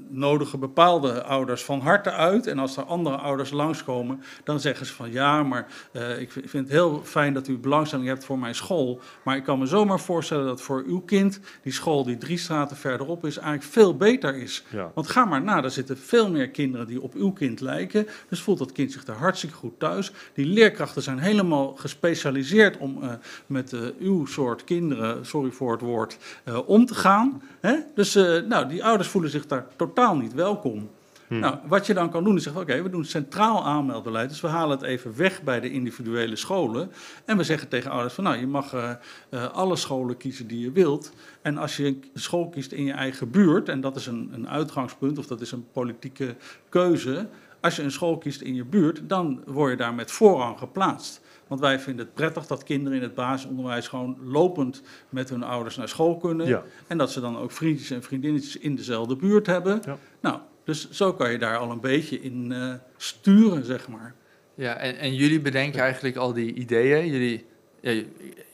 nodigen bepaalde ouders van harte uit. En als er andere ouders langskomen, dan zeggen ze van ja, maar eh, ik vind het heel fijn dat u belangstelling hebt voor mijn school. Maar ik kan me zomaar voorstellen dat voor uw kind die school die drie straten verderop is, eigenlijk veel beter is. Ja. Want ga maar na, er zitten veel meer kinderen die op uw kind lijken. Dus voelt dat kind zich daar hartstikke goed thuis. Die leerkrachten zijn helemaal gespecialiseerd om eh, met eh, uw soort kinderen, sorry voor het woord, om te gaan. Hè? Dus nou, die ouders voelen zich daar totaal niet welkom. Nou, wat je dan kan doen is zeggen, oké, we doen centraal aanmeldbeleid. Dus we halen het even weg bij de individuele scholen. En we zeggen tegen ouders van, nou, je mag eh, eh, alle scholen kiezen die je wilt. En als je een school kiest in je eigen buurt, en dat is een, een uitgangspunt of dat is een politieke keuze. Als je een school kiest in je buurt, dan word je daar met voorrang geplaatst. Want wij vinden het prettig dat kinderen in het basisonderwijs gewoon lopend met hun ouders naar school kunnen. Ja. En dat ze dan ook vriendjes en vriendinnetjes in dezelfde buurt hebben. Ja. Nou, dus zo kan je daar al een beetje in eh, sturen, zeg maar. ja en, en jullie bedenken eigenlijk al die ideeën. Jullie,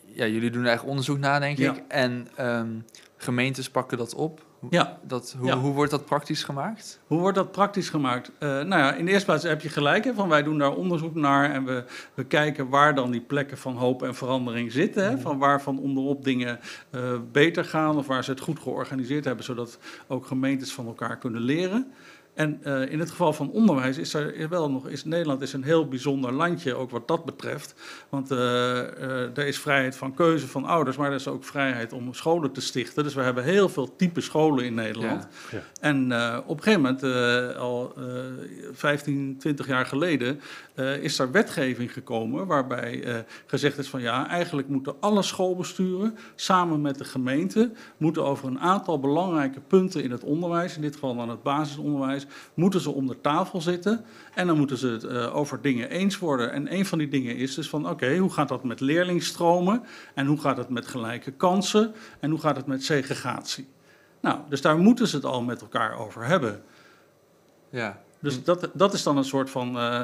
ja, jullie doen er echt onderzoek naar, denk Ja. ik. En ehm, gemeentes pakken dat op. Hoe- Ja. Dat, hoe, Ja. hoe wordt dat praktisch gemaakt? Hoe wordt dat praktisch gemaakt? Eh, nou ja, in de eerste plaats heb je gelijk. Hè, van wij doen daar onderzoek naar en we, we kijken waar dan die plekken van hoop en verandering zitten. Hè, van waarvan onderop dingen eh, beter gaan of waar ze het goed georganiseerd hebben, zodat ook gemeentes van elkaar kunnen leren. En eh, in het geval van onderwijs is er wel nog, is Nederland is een heel bijzonder landje, ook wat dat betreft. Want eh, er is vrijheid van keuze van ouders, maar er is ook vrijheid om scholen te stichten. Dus we hebben heel veel type scholen in Nederland. Ja. En op een gegeven moment, al eh 15, 20 jaar geleden, is er wetgeving gekomen waarbij gezegd is van ja, eigenlijk moeten alle schoolbesturen samen met de gemeente, moeten over een aantal belangrijke punten in het onderwijs, in dit geval dan het basisonderwijs, moeten ze om de tafel zitten en dan moeten ze het eh, over dingen eens worden. En een van die dingen is dus van oké, hoe gaat dat met leerlingstromen en hoe gaat het met gelijke kansen en hoe gaat het met segregatie? Nou, dus daar moeten ze het al met elkaar over hebben. Ja. Dus dat, dat is dan een soort van eh,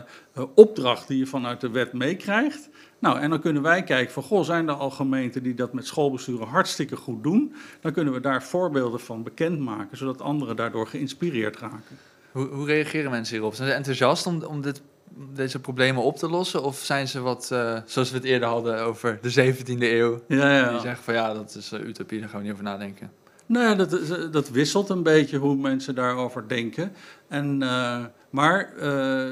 opdracht die je vanuit de wet meekrijgt. Nou, en dan kunnen wij kijken van, goh, zijn er al gemeenten die dat met schoolbesturen hartstikke goed doen? Dan kunnen we daar voorbeelden van bekendmaken, zodat anderen daardoor geïnspireerd raken. Hoe, hoe reageren mensen hierop? Zijn ze enthousiast om, om dit, deze problemen op te lossen? Of zijn ze wat, eh, zoals we het eerder hadden over de 17e eeuw, Ja, die zeggen van ja, dat is eh, utopie, daar gaan we niet over nadenken? Nou ja, dat, is- dat wisselt een beetje hoe mensen daarover denken. En, eh, maar eh,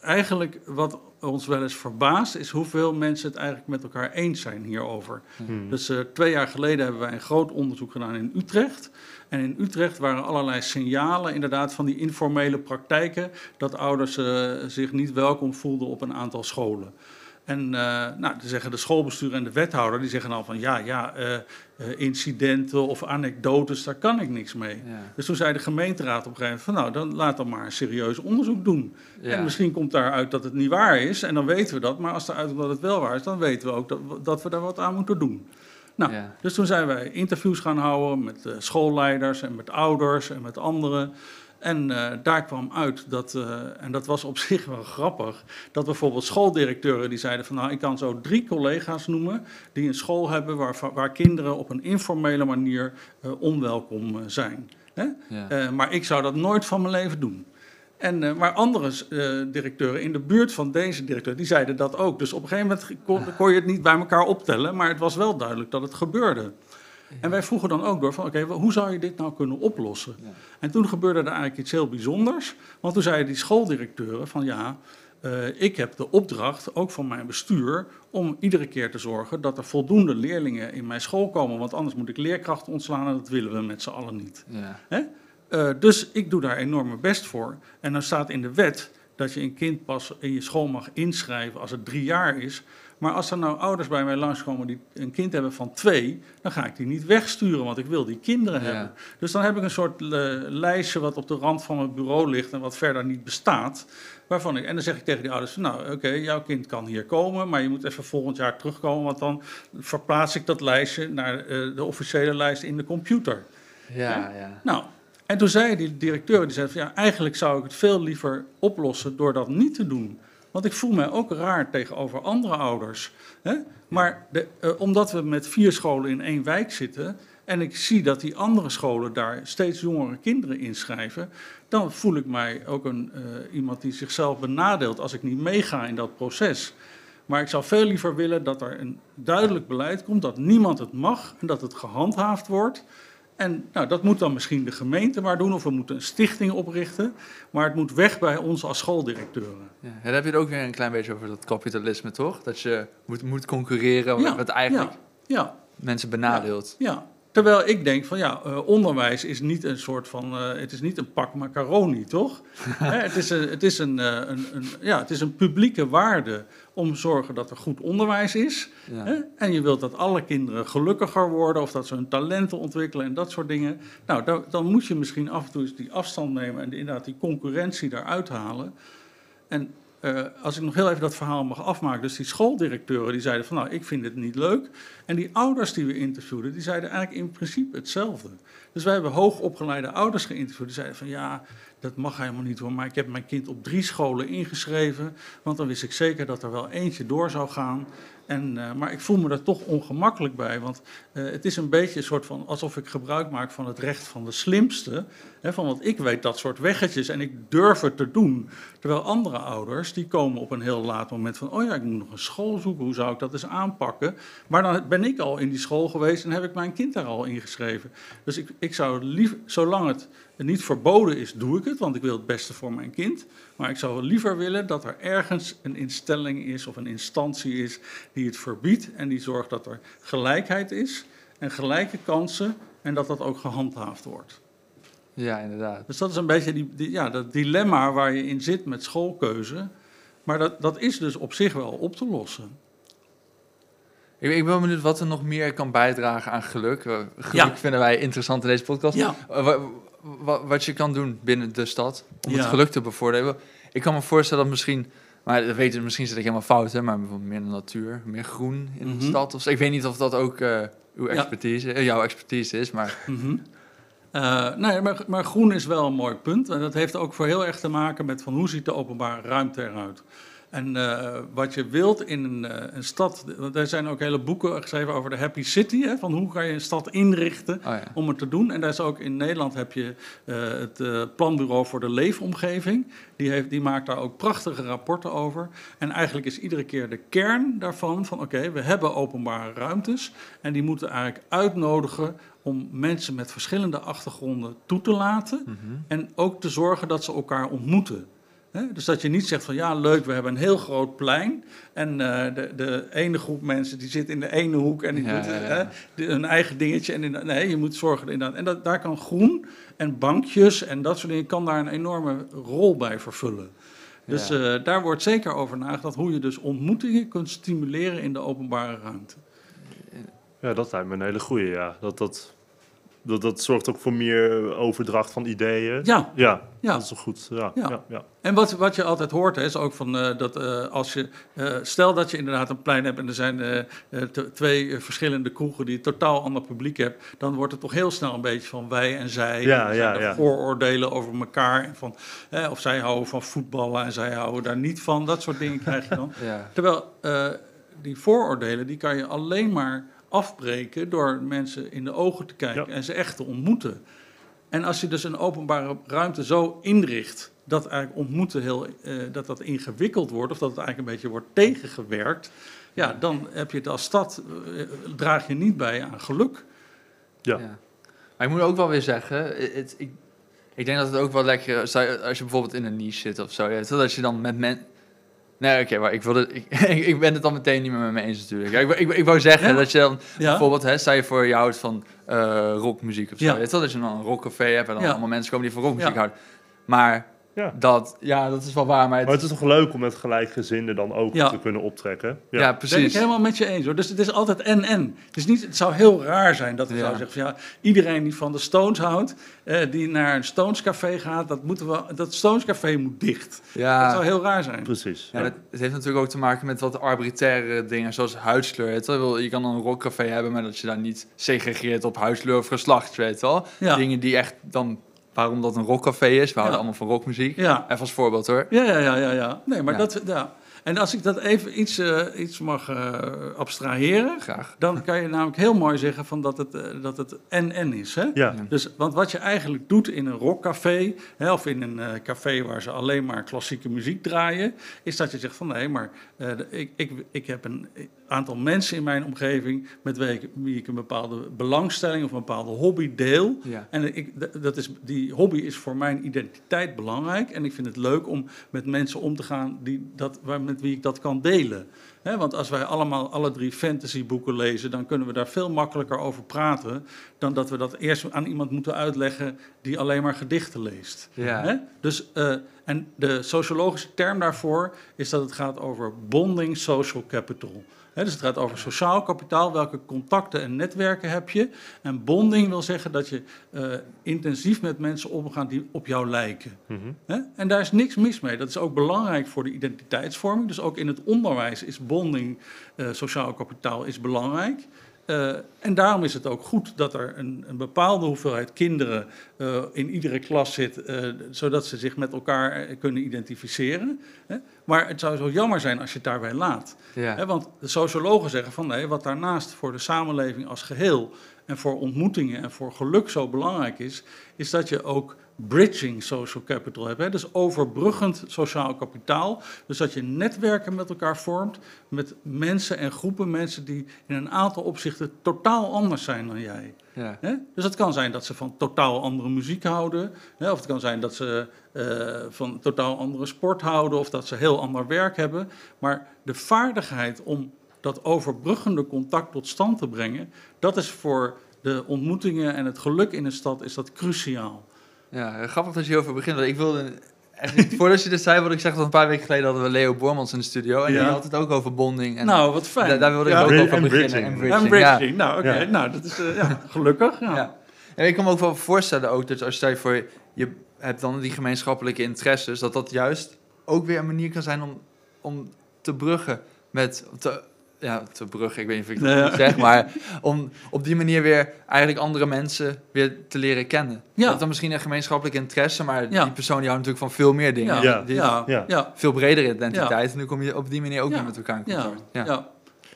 eigenlijk wat ons wel eens verbaast, is hoeveel mensen het eigenlijk met elkaar eens zijn hierover. Hmm. Dus eh, twee jaar geleden hebben wij een groot onderzoek gedaan in Utrecht. En in Utrecht waren allerlei signalen inderdaad van die informele praktijken dat ouders eh, zich niet welkom voelden op een aantal scholen. En eh, nou, dan zeggen de schoolbestuur en de wethouder, die zeggen al van ja, ja, eh, incidenten of anekdotes, daar kan ik niks mee. Ja. Dus toen zei de gemeenteraad op een gegeven moment van nou, dan laat dan maar een serieus onderzoek doen. Ja. En misschien komt daaruit dat het niet waar is en dan weten we dat. Maar als eruit komt dat het wel waar is, dan weten we ook dat, dat we daar wat aan moeten doen. Nou, Ja. dus toen zijn wij interviews gaan houden met eh, schoolleiders en met ouders en met anderen. En eh, daar kwam uit dat, eh, en dat was op zich wel grappig, dat bijvoorbeeld schooldirecteuren die zeiden van nou, ik kan zo drie collega's noemen die een school hebben waar, waar kinderen op een informele manier onwelkom zijn. Hè? Ja. Maar ik zou dat nooit van mijn leven doen. En, eh, maar andere eh, directeuren in de buurt van deze directeur, die zeiden dat ook. Dus op een gegeven moment kon, kon je het niet bij elkaar optellen, maar het was wel duidelijk dat het gebeurde. En wij vroegen dan ook door van, oké, hoe zou je dit nou kunnen oplossen? Ja. En toen gebeurde er eigenlijk iets heel bijzonders. Want toen zeiden die schooldirecteuren van, ja, eh, ik heb de opdracht, ook van mijn bestuur, om iedere keer te zorgen dat er voldoende leerlingen in mijn school komen. Want anders moet ik leerkrachten ontslaan en dat willen we met z'n allen niet. Ja. Hè? Eh, dus ik doe daar enorm mijn best voor. En dan staat in de wet dat je een kind pas in je school mag inschrijven als het drie jaar is. Maar als er nou ouders bij mij langskomen die een kind hebben van twee, dan ga ik die niet wegsturen, want ik wil die kinderen Ja. hebben. Dus dan heb ik een soort eh, lijstje wat op de rand van mijn bureau ligt en wat verder niet bestaat. Waarvan ik, en dan zeg ik tegen die ouders: Nou, oké, jouw kind kan hier komen, maar je moet even volgend jaar terugkomen, want dan verplaats ik dat lijstje naar eh, de officiële lijst in de computer. Ja, ja. Nou, en toen zei die directeur, die zei van ja, eigenlijk zou ik het veel liever oplossen door dat niet te doen. Want ik voel mij ook raar tegenover andere ouders. Hè? Maar de, eh, omdat we met vier scholen in één wijk zitten en ik zie dat die andere scholen daar steeds jongere kinderen inschrijven, dan voel ik mij ook een, eh, iemand die zichzelf benadeelt als ik niet meega in dat proces. Maar ik zou veel liever willen dat er een duidelijk beleid komt dat niemand het mag en dat het gehandhaafd wordt. En nou, dat moet dan misschien de gemeente maar doen, of we moeten een stichting oprichten. Maar het moet weg bij ons als schooldirecteuren. Ja, en dan heb je het ook weer een klein beetje over dat kapitalisme, toch? Dat je moet, moet concurreren Ja, wat eigenlijk Ja, mensen benadeelt. ja. Terwijl ik denk van ja, eh, onderwijs is niet een soort van, eh, het is niet een pak macaroni, toch? Het, is een, het, is een, eh, een, een, ja, het is een publieke waarde om te zorgen dat er goed onderwijs is. Ja. En je wilt dat alle kinderen gelukkiger worden of dat ze hun talenten ontwikkelen en dat soort dingen. Nou, dan, dan moet je misschien af en toe eens die afstand nemen en inderdaad die concurrentie daaruit halen. En eh, als ik nog heel even dat verhaal mag afmaken. Dus die schooldirecteuren die zeiden van nou, ik vind het niet leuk. En die ouders die we interviewden, die zeiden eigenlijk in principe hetzelfde. Dus wij hebben hoogopgeleide ouders geïnterviewd. Die zeiden van ja, dat mag helemaal niet hoor. Maar ik heb mijn kind op drie scholen ingeschreven. Want dan wist ik zeker dat er wel eentje door zou gaan. En, eh, maar ik voel me er toch ongemakkelijk bij. Want eh, het is een beetje een soort van alsof ik gebruik maak van het recht van de slimste. Hè, van want ik weet dat soort weggetjes en ik durf het te doen. Terwijl andere ouders die komen op een heel laat moment van: oh ja, ik moet nog een school zoeken. Hoe zou ik dat eens aanpakken? Maar dan ben ik al in die school geweest en heb ik mijn kind daar al ingeschreven. Dus ik, ik zou liever, zolang het niet verboden is, doe ik het, want ik wil het beste voor mijn kind. Maar ik zou liever willen dat er ergens een instelling is of een instantie is die het verbiedt en die zorgt dat er gelijkheid is en gelijke kansen en dat dat ook gehandhaafd wordt. Ja, inderdaad. Dus dat is een beetje die, die, ja, dat dilemma waar je in zit met schoolkeuze. Maar dat, dat is dus op zich wel op te lossen. Ik, ik ben benieuwd wat er nog meer kan bijdragen aan geluk. Eh, Geluk Ja. vinden wij interessant in deze podcast. Ja. Eh, wa- wa- wat je kan doen binnen de stad om Ja. het geluk te bevorderen. Ik kan me voorstellen dat misschien, maar dat weten misschien zit ik helemaal fout, hè, maar bijvoorbeeld meer natuur, meer groen in de Mhm. stad. Of. Ik weet niet of dat ook eh, uw Ja. expertise, eh, jouw expertise is, maar Mhm. Eh, nee, maar, maar groen is wel een mooi punt. En dat heeft ook voor heel erg te maken met van hoe ziet de openbare ruimte eruit. En eh, wat je wilt in een, eh, een stad, er zijn ook hele boeken geschreven over de happy city, hè, van hoe kan je een stad inrichten Oh ja. om het te doen. En daar is ook in Nederland heb je eh, het planbureau voor de leefomgeving. Die, heeft, die maakt daar ook prachtige rapporten over. En eigenlijk is iedere keer de kern daarvan van oké, we hebben openbare ruimtes en die moeten eigenlijk uitnodigen om mensen met verschillende achtergronden toe te laten Mhm. en ook te zorgen dat ze elkaar ontmoeten. Hè? Dus dat je niet zegt van ja, leuk, we hebben een heel groot plein. En eh, de, de ene groep mensen die zit in de ene hoek en die Ja, doet ja, ja. hè, de- hun eigen dingetje. En in, nee, je moet zorgen inderdaad. En dat, daar kan groen en bankjes en dat soort dingen kan daar een enorme rol bij vervullen. Dus Ja. eh, daar wordt zeker over nagedacht hoe je dus ontmoetingen kunt stimuleren in de openbare ruimte. Ja, dat lijkt me een hele goeie, ja. Dat, dat, dat, dat zorgt ook voor meer overdracht van ideeën. Ja, Ja, Ja. dat is toch goed. Ja, Ja. ja. ja, En wat, wat je altijd hoort, hè, is ook van eh, dat eh, als je. eh, stel dat je inderdaad een plein hebt en er zijn eh, eh, t- twee eh, verschillende kroegen die een totaal ander publiek hebben, dan wordt het toch heel snel een beetje van wij en zij. Ja, En ja, ja. vooroordelen over elkaar. En van, eh, of zij houden van voetballen en zij houden daar niet van. Dat soort dingen krijg je dan. Ja. Terwijl eh, die vooroordelen, die kan je alleen maar afbreken door mensen in de ogen te kijken Ja. en ze echt te ontmoeten. En als je dus een openbare ruimte zo inricht dat eigenlijk ontmoeten heel, eh, dat dat ingewikkeld wordt of dat het eigenlijk een beetje wordt tegengewerkt, ja, dan heb je het als stad, eh, draag je niet bij aan geluk. Ja. Ja. Maar ik moet ook wel weer zeggen, het, het- ik, ik denk dat het ook wel lekker is als je bijvoorbeeld in een niche zit of zo. Ja, dat je dan met men. Nee, oké, maar ik, wilde, ik, ik ben het dan meteen niet meer met me eens natuurlijk. Ik, wou- ik, ik wou zeggen Ja. dat je dan Ja, bijvoorbeeld, hè, stel je voor je houdt van eh, rockmuziek of zo. Ja. Weet je wel, dat je dan een rockcafé hebt en dan allemaal mensen komen die van rockmuziek houden. Maar Ja. dat, ja, dat is wel waar. Maar het, Maar het is toch leuk om met gelijkgezinden dan ook Ja. te kunnen optrekken? ja, Dat ben ik precies. helemaal met je eens hoor. Dus het is altijd en-en. Het, is niet, het zou heel raar zijn dat Ja. zouden zeggen van ja, iedereen die van de Stones houdt, eh, die naar een Stones café gaat, dat, moeten we, dat Stones café moet dicht. Dat Ja, zou heel raar zijn. Precies. Ja, Ja. dat- het heeft natuurlijk ook te maken met wat arbitraire dingen, zoals huidskleur. Weet wel. je kan dan een rockcafé hebben, maar dat je daar niet segregeert op huidskleur of geslacht, weet je wel. Ja. Dingen die echt dan, waarom dat een rockcafé is, we houden allemaal van rockmuziek. Ja. Even als voorbeeld hoor. Ja, ja, ja, ja, ja. Nee, maar Ja. dat, ja. En als ik dat even iets, eh, iets mag eh, abstraheren, Graag. dan kan je namelijk heel mooi zeggen van dat het, eh, dat het en-en is. Hè? Ja. Dus, want wat je eigenlijk doet in een rockcafé, hè, of in een eh, café waar ze alleen maar klassieke muziek draaien, is dat je zegt van nee, maar eh, ik, ik, ik heb een aantal mensen in mijn omgeving met wie ik, wie ik een bepaalde belangstelling of een bepaalde hobby deel. Ja. En ik, dat is, die hobby is voor mijn identiteit belangrijk. En ik vind het leuk om met mensen om te gaan die dat, waar, met wie ik dat kan delen. Hè, want als wij allemaal alle drie fantasyboeken lezen, dan kunnen we daar veel makkelijker over praten. dan dat we dat eerst aan iemand moeten uitleggen die alleen maar gedichten leest. Ja. Dus, eh, en de sociologische term daarvoor is dat het gaat over bonding social capital. Dus het gaat over sociaal kapitaal, welke contacten en netwerken heb je. En bonding wil zeggen dat je eh, intensief met mensen omgaat die op jou lijken. Mhm. En daar is niks mis mee. Dat is ook belangrijk voor de identiteitsvorming. Dus ook in het onderwijs is bonding, eh, sociaal kapitaal, is belangrijk. Eh, en daarom is het ook goed dat er een, een bepaalde hoeveelheid kinderen eh, in iedere klas zit, eh, zodat ze zich met elkaar kunnen identificeren. Hè? Maar het zou zo jammer zijn als je het daarbij laat. Ja. Hè, want de sociologen zeggen van nee, wat daarnaast voor de samenleving als geheel en voor ontmoetingen en voor geluk zo belangrijk is, is dat je ook bridging social capital hebt. Hè? Dus overbruggend sociaal kapitaal. Dus dat je netwerken met elkaar vormt met mensen en groepen mensen die in een aantal opzichten totaal anders zijn dan jij. Ja. Dus het kan zijn dat ze van totaal andere muziek houden. Hè? Of het kan zijn dat ze eh, van totaal andere sport houden. Of dat ze heel ander werk hebben. Maar de vaardigheid om dat overbruggende contact tot stand te brengen... dat is voor de ontmoetingen en het geluk in een stad is dat cruciaal. Ja, grappig dat je hierover begint. want Ik wilde, voordat je dit zei, wilde ik zeggen dat een paar weken geleden hadden we Leo Bormans in de studio. En Ja. die had het ook over bonding. En nou, wat fijn. daar, daar wilde ik Ja, ook over en beginnen. bridging. En En bridging. ja. Nou, oké. Nou, dat is ja, gelukkig. Ja. En ik kan me ook wel voorstellen ook dat als je voor je hebt dan die gemeenschappelijke interesses, dat dat juist ook weer een manier kan zijn om, om te bruggen met te, ja, te brug, ik weet niet of ik Nee, dat ja. goed zeg, maar om op die manier weer eigenlijk andere mensen weer te leren kennen. Ja. Dat dan misschien een gemeenschappelijk interesse, maar Ja. die persoon die houdt natuurlijk van veel meer dingen. Ja, Ja. Die ja, Ja. ja, veel bredere identiteit. En nu kom je op die manier ook Ja. weer met elkaar in ja, contact. ja, Ja.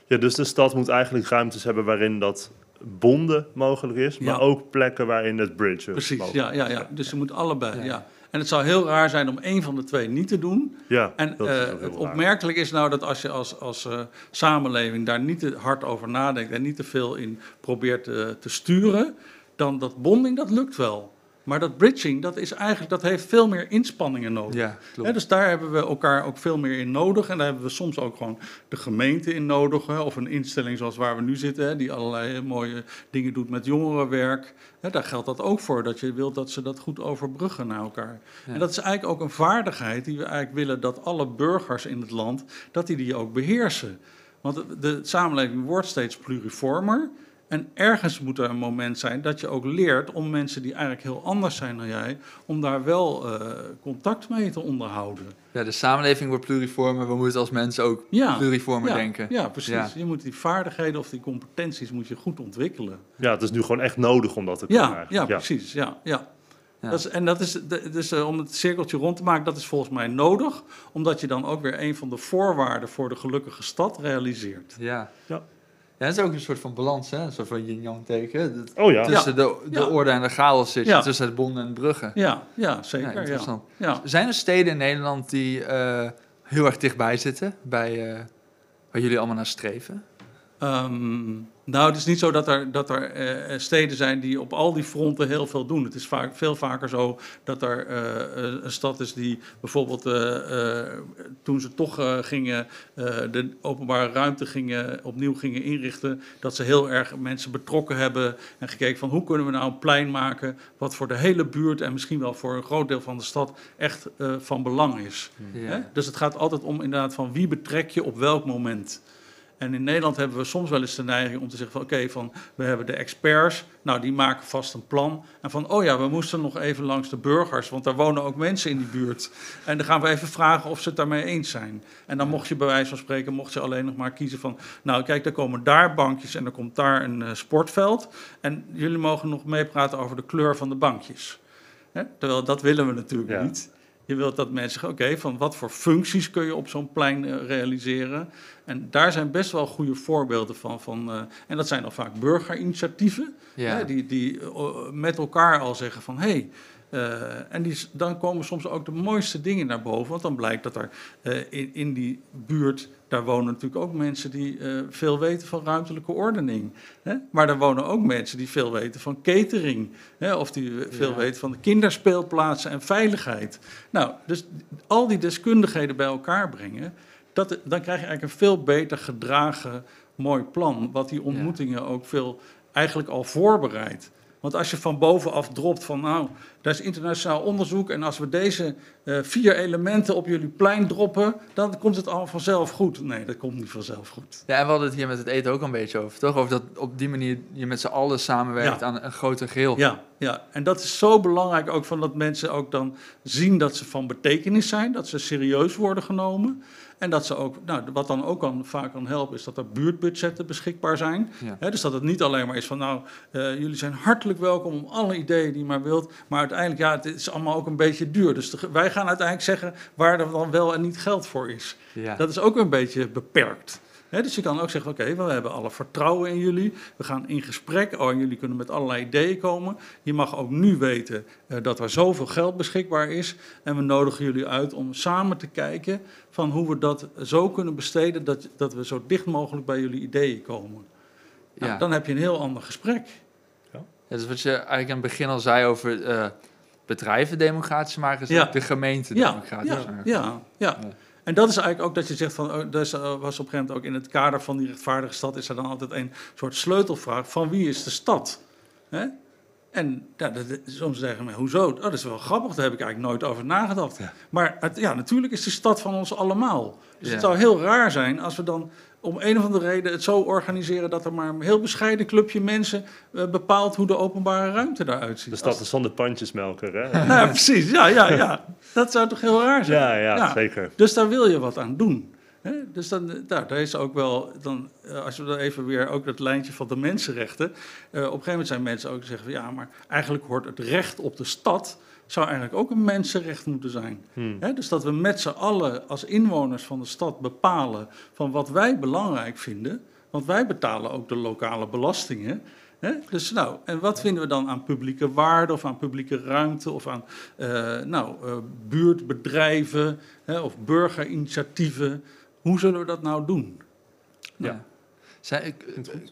Ja, dus de stad moet eigenlijk ruimtes hebben waarin dat bonden mogelijk is, maar Ja. ook plekken waarin het bridge precies. mogelijk Ja, ja, ja. Dus je moet allebei, Ja. En het zou heel raar zijn om één van de twee niet te doen. Ja, En dat is eh, het opmerkelijk is nou dat als je als, als eh, samenleving daar niet te hard over nadenkt en niet te veel in probeert te, te sturen, dan dat bonding, dat lukt wel. Maar dat bridging, dat, is eigenlijk, dat heeft veel meer inspanningen nodig. Ja, klopt. Dus daar hebben we elkaar ook veel meer in nodig. En daar hebben we soms ook gewoon de gemeente in nodig. Hè, of een instelling zoals waar we nu zitten, hè, die allerlei mooie dingen doet met jongerenwerk. Daar geldt dat ook voor, dat je wilt dat ze dat goed overbruggen naar elkaar. Ja. En dat is eigenlijk ook een vaardigheid die we eigenlijk willen dat alle burgers in het land, dat die die ook beheersen. Want de, de samenleving wordt steeds pluriformer. En ergens moet er een moment zijn dat je ook leert om mensen die eigenlijk heel anders zijn dan jij, om daar wel eh, contact mee te onderhouden. Ja, de samenleving wordt pluriformer. We moeten als mensen ook Ja, pluriformer ja, denken. Ja, precies. Ja. Je moet die vaardigheden of die competenties moet je goed ontwikkelen. Ja, het is nu gewoon echt nodig om dat te kunnen Ja, ja, precies. Ja, ja. Ja. Dat is, en dat is, dus eh, om het cirkeltje rond te maken, dat is volgens mij nodig, omdat je dan ook weer een van de voorwaarden voor de gelukkige stad realiseert. Ja. Ja. Ja, het is ook een soort van balans, hè? Een soort van yin-yang teken. Dat- Oh ja, Tussen de, de Ja. orde en de chaos zit Ja. tussen het bonden en bruggen. Ja, ja zeker. Ja, interessant. ja. Zijn er steden in Nederland die eh, heel erg dichtbij zitten, bij, eh, waar jullie allemaal naar streven? Ehm, nou, het is niet zo dat er, dat er eh, steden zijn die op al die fronten heel veel doen. Het is vaak, veel vaker zo dat er eh, eh, een stad is die bijvoorbeeld eh, eh, toen ze toch eh, gingen, eh, de openbare ruimte gingen, opnieuw gingen inrichten, dat ze heel erg mensen betrokken hebben en gekeken van hoe kunnen we nou een plein maken wat voor de hele buurt en misschien wel voor een groot deel van de stad echt eh, van belang is. Hè? Dus het gaat altijd om inderdaad van wie betrek je op welk moment. En in Nederland hebben we soms wel eens de neiging om te zeggen van oké, van we hebben de experts, nou die maken vast een plan. En van oh ja, we moesten nog even langs de burgers, want daar wonen ook mensen in die buurt. En dan gaan we even vragen of ze het daarmee eens zijn. En dan mocht je bij wijze van spreken, mocht je alleen nog maar kiezen van nou kijk, er komen daar bankjes en er komt daar een eh, sportveld. En jullie mogen nog meepraten over de kleur van de bankjes. Hè? Terwijl dat willen we natuurlijk Ja. niet. Je wilt dat mensen zeggen, oké, van wat voor functies kun je op zo'n plein eh, realiseren? En daar zijn best wel goede voorbeelden van. van eh, en dat zijn dan vaak burgerinitiatieven, Ja. hè, die, die eh, met elkaar al zeggen van... hé, hey, eh, en die, dan komen soms ook de mooiste dingen naar boven. Want dan blijkt dat er in, in die buurt, daar wonen natuurlijk ook mensen die veel weten van ruimtelijke ordening. Hè? Maar daar wonen ook mensen die veel weten van catering. Hè? Of die veel Ja. weten van de kinderspeelplaatsen en veiligheid. Nou, dus al die deskundigheden bij elkaar brengen, dat, dan krijg je eigenlijk een veel beter gedragen mooi plan. Wat die ontmoetingen ook veel eigenlijk al voorbereidt. Want als je van bovenaf dropt van nou, daar is internationaal onderzoek en als we deze eh, vier elementen op jullie plein droppen, dan komt het allemaal vanzelf goed. Nee, dat komt niet vanzelf goed. Ja, en we hadden het hier met het eten ook een beetje over, toch? Over dat op die manier je met z'n allen samenwerkt Ja. aan een groter geheel. Ja, ja, en dat is zo belangrijk ook van dat mensen ook dan zien dat ze van betekenis zijn, dat ze serieus worden genomen. En dat ze ook, nou, wat dan ook kan, vaak kan helpen, is dat er buurtbudgetten beschikbaar zijn. Ja. Dus dat het niet alleen maar is van, nou, eh, jullie zijn hartelijk welkom om alle ideeën die je maar wilt. Maar uiteindelijk, ja, het is allemaal ook een beetje duur. Dus de- wij gaan uiteindelijk zeggen waar er dan wel en niet geld voor is. Ja. Dat is ook een beetje beperkt. Hè, dus je kan ook zeggen, oké, we hebben alle vertrouwen in jullie. We gaan in gesprek. Oh, en jullie kunnen met allerlei ideeën komen. Je mag ook nu weten eh, dat er zoveel geld beschikbaar is. En we nodigen jullie uit om samen te kijken van hoe we dat zo kunnen besteden... dat, dat we zo dicht mogelijk bij jullie ideeën komen. Nou, Ja. Dan heb je een heel ander gesprek. Ja, dus wat je eigenlijk aan het begin al zei over eh, bedrijven democratisch maken, is Ja. de gemeente Ja, democratisch ja, maken. ja, ja. Ja. En dat is eigenlijk ook dat je zegt van, oh, dus was op een gegeven moment ook in het kader van die rechtvaardige stad, is er dan altijd een soort sleutelvraag van wie is de stad? Hè? En ja, dat, soms zeggen mensen, hoezo? Oh, dat is wel grappig, daar heb ik eigenlijk nooit over nagedacht. Maar het, ja, natuurlijk is de stad van ons allemaal. Dus Ja. het zou heel raar zijn als we dan om een of andere reden het zo organiseren dat er maar een heel bescheiden clubje mensen eh, bepaalt hoe de openbare ruimte daaruit ziet. De stad is zonder pandjesmelker, hè? Ja, precies. Ja, ja, ja. Dat zou toch heel raar zijn? Ja, ja, Ja. zeker. Dus daar wil je wat aan doen. Dus dan, eh, nou, daar is ook wel, dan, eh, als we dan even weer ook dat lijntje van de mensenrechten. op een gegeven moment zijn mensen ook zeggen van ja, maar eigenlijk hoort het recht op de stad. Zou eigenlijk ook een mensenrecht moeten zijn. Hmm. Dus dat we met z'n allen als inwoners van de stad bepalen van wat wij belangrijk vinden. Want wij betalen ook de lokale belastingen. Dus nou, en wat vinden we dan aan publieke waarde of aan publieke ruimte of aan eh, nou, eh, buurtbedrijven of burgerinitiatieven? Hoe zullen we dat nou doen? Ja.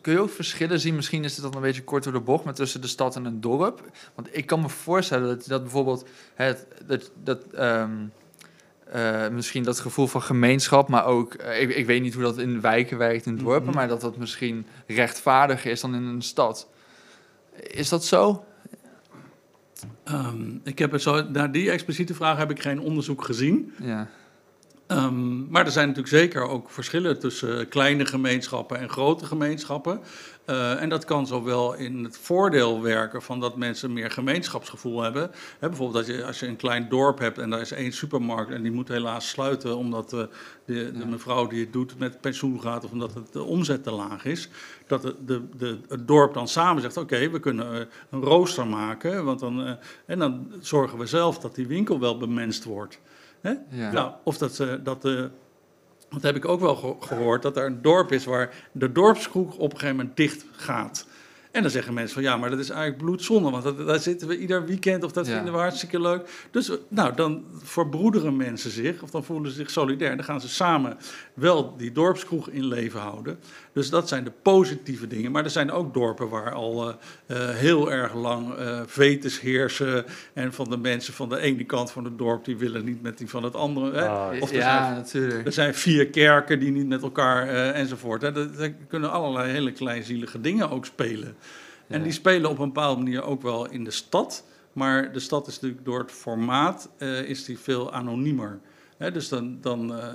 Kun je ook verschillen zien? Misschien is het dan een beetje kort door de bocht, maar tussen de stad en een dorp. Want ik kan me voorstellen dat, dat bijvoorbeeld het, dat, dat, ehm, eh, misschien dat gevoel van gemeenschap, maar ook, eh, ik, ik weet niet hoe dat in wijken werkt, in dorpen, Mhm. maar dat dat misschien rechtvaardiger is dan in een stad. Is dat zo? Ehm, ik heb zo, naar die expliciete vraag heb ik geen onderzoek gezien. Ja. Ehm, maar er zijn natuurlijk zeker ook verschillen tussen kleine gemeenschappen en grote gemeenschappen. Eh, en dat kan zowel in het voordeel werken van dat mensen meer gemeenschapsgevoel hebben. Hè, bijvoorbeeld dat je, als je een klein dorp hebt en daar is één supermarkt en die moet helaas sluiten omdat eh, de, de mevrouw die het doet met pensioen gaat of omdat het, de omzet te laag is. Dat de, de, de, het dorp dan samen zegt, oké, we kunnen eh, een rooster maken. Want dan, en dan zorgen we zelf dat die winkel wel bemenst wordt. Hè? Ja. Nou, of dat, ze dat de. Dat heb ik ook wel ge- gehoord, dat er een dorp is waar de dorpskroeg op een gegeven moment dicht gaat. En dan zeggen mensen van ja, maar dat is eigenlijk bloedzonde, want dat, daar zitten we ieder weekend of dat Ja. vinden we hartstikke leuk. Dus nou, dan verbroederen mensen zich of dan voelen ze zich solidair. Dan gaan ze samen wel die dorpskroeg in leven houden. Dus dat zijn de positieve dingen. Maar er zijn ook dorpen waar al eh, eh, heel erg lang eh vetes heersen. En van de mensen van de ene kant van het dorp, die willen niet met die van het andere. Hè? Ah, Of er ja, zijn natuurlijk. er zijn vier kerken die niet met elkaar enzovoort. Hè. Er, er kunnen allerlei hele kleinzielige dingen ook spelen. En die spelen op een bepaalde manier ook wel in de stad. Maar de stad is natuurlijk door het formaat is die veel anoniemer. Hè, dus dan, dan eh,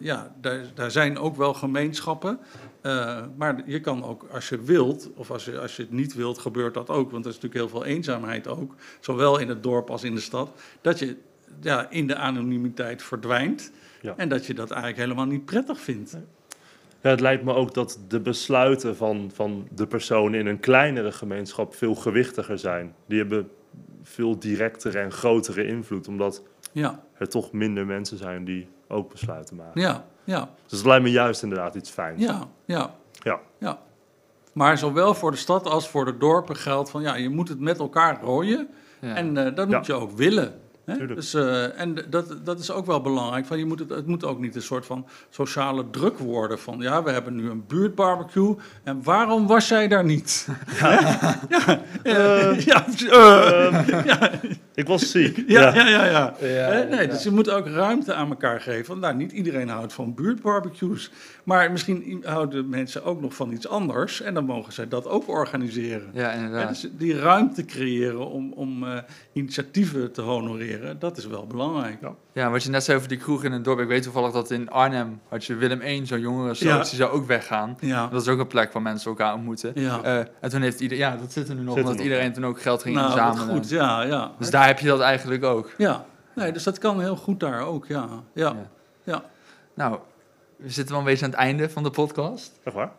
ja, daar, daar zijn ook wel gemeenschappen. Eh, maar je kan ook, als je wilt, of als je, als je het niet wilt, gebeurt dat ook. Want er is natuurlijk heel veel eenzaamheid ook. Zowel in het dorp als in de stad. Dat je ja, in de anonimiteit verdwijnt. Ja. En dat je dat eigenlijk helemaal niet prettig vindt. Ja, het lijkt me ook dat de besluiten van, van de personen in een kleinere gemeenschap veel gewichtiger zijn. Die hebben veel directere en grotere invloed, omdat Ja, er toch minder mensen zijn die ook besluiten maken. ja, ja, Dus dat lijkt me juist inderdaad iets fijns. ja, ja. Ja. ja. Maar zowel voor de stad als voor de dorpen geldt van ja, je moet het met elkaar rooien. Ja. En eh, dat Ja. moet je ook willen. Dus, eh, en dat, dat is ook wel belangrijk. Van je moet het, het moet ook niet een soort van sociale druk worden. Van ja, we hebben nu een buurtbarbecue. En waarom was jij daar niet? Ja, ja, Eh, ja, eh, Ehm, Ik was ziek. ja, ja, ja. ja. Ja, Hè? nee, ja. dus je moet ook ruimte aan elkaar geven. Want, nou, niet iedereen houdt van buurtbarbecues. Maar misschien houden mensen ook nog van iets anders. En dan mogen zij dat ook organiseren. Ja, inderdaad. dus die ruimte creëren om, om eh, initiatieven te honoreren, dat is wel belangrijk. Ja. Ja, wat je net zei over die kroeg in een dorp. Ik weet toevallig dat in Arnhem had je Willem I, zo'n jongere Ja. die zou ook weggaan. Ja, Dat is ook een plek waar mensen elkaar ontmoeten. ja. Eh, en toen heeft iedereen, ja, dat zit er nu nog, Zit omdat nog, iedereen ja. toen ook geld ging nou, inzamelen. goed, ja, ja. Dus daar heb je dat eigenlijk ook. Ja, nee, dus dat kan heel goed daar ook, ja. Ja, Ja. ja. Nou, we zitten wel een beetje aan het einde van de podcast. Echt waar?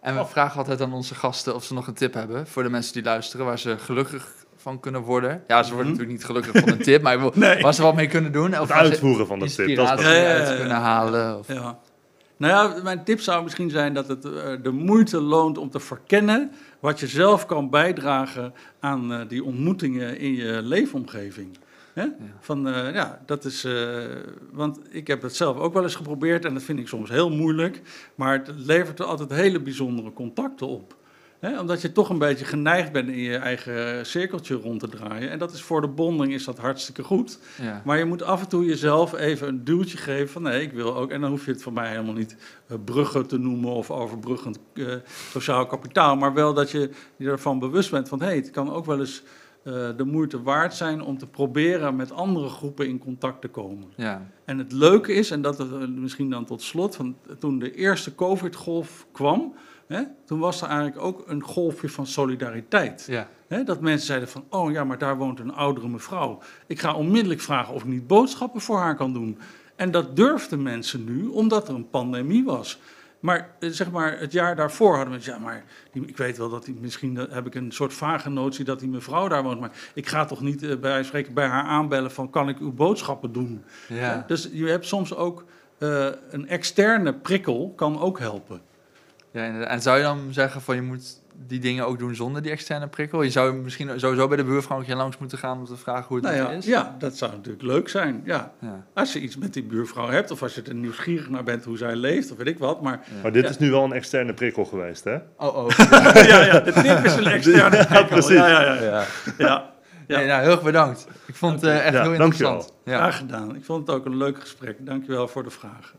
En we Oh. vragen altijd aan onze gasten of ze nog een tip hebben voor de mensen die luisteren, waar ze gelukkig van kunnen worden. Ja, ze worden Mhm. natuurlijk niet gelukkig van een tip, maar ik wil, Nee. waar ze wat mee kunnen doen. Of Het uitvoeren van de tip. Dat is Ja, uit kunnen halen. Of, Ja. Nou ja, mijn tip zou misschien zijn dat het eh, de moeite loont om te verkennen wat je zelf kan bijdragen aan eh, die ontmoetingen in je leefomgeving. Hè? Van, eh, ja, dat is, want ik heb het zelf ook wel eens geprobeerd en dat vind ik soms heel moeilijk, maar het levert er altijd hele bijzondere contacten op. Hè? Omdat je toch een beetje geneigd bent in je eigen cirkeltje rond te draaien. En dat is voor de bonding is dat hartstikke goed. ja. Maar je moet af en toe jezelf even een duwtje geven van nee, ik wil ook. En dan hoef je het voor mij helemaal niet eh, bruggen te noemen of overbruggend eh, sociaal kapitaal. Maar wel dat je je ervan bewust bent van hé, hey, het kan ook wel eens eh, de moeite waard zijn om te proberen met andere groepen in contact te komen. ja. En het leuke is, en dat het, misschien dan tot slot, van toen de eerste COVID-golf kwam, hè, toen was er eigenlijk ook een golfje van solidariteit. ja. Hè, dat mensen zeiden van, oh ja, maar daar woont een oudere mevrouw. Ik ga onmiddellijk vragen of ik niet boodschappen voor haar kan doen. En dat durfden mensen nu, omdat er een pandemie was. Maar eh, zeg maar, het jaar daarvoor hadden mensen, ja, maar die, ik weet wel dat hij misschien heb ik een soort vage notie dat die mevrouw daar woont, maar ik ga toch niet eh, bij spreken bij haar aanbellen van kan ik uw boodschappen doen? Ja. Dus je hebt soms ook eh, een externe prikkel kan ook helpen. Ja, inderdaad. en zou je dan zeggen van je moet die dingen ook doen zonder die externe prikkel? Je zou misschien sowieso bij de buurvrouw een keer langs moeten gaan om te vragen hoe het Nou met ja, is. ja, dat zou natuurlijk leuk zijn. Ja. Ja. Als je iets met die buurvrouw hebt, of als je er nieuwsgierig naar bent hoe zij leeft, of weet ik wat. Maar Maar dit Ja. is nu wel een externe prikkel geweest, hè? Oh, oh. ja, ja, de tip is een externe Ja, prikkel. precies. Ja, ja, ja. ja. ja. Ja. Nee, nou, heel erg bedankt. Ik vond het eh, echt Ja, heel dankjewel. interessant. Ja. Graag gedaan. Ik vond het ook een leuk gesprek. Dankjewel voor de vragen.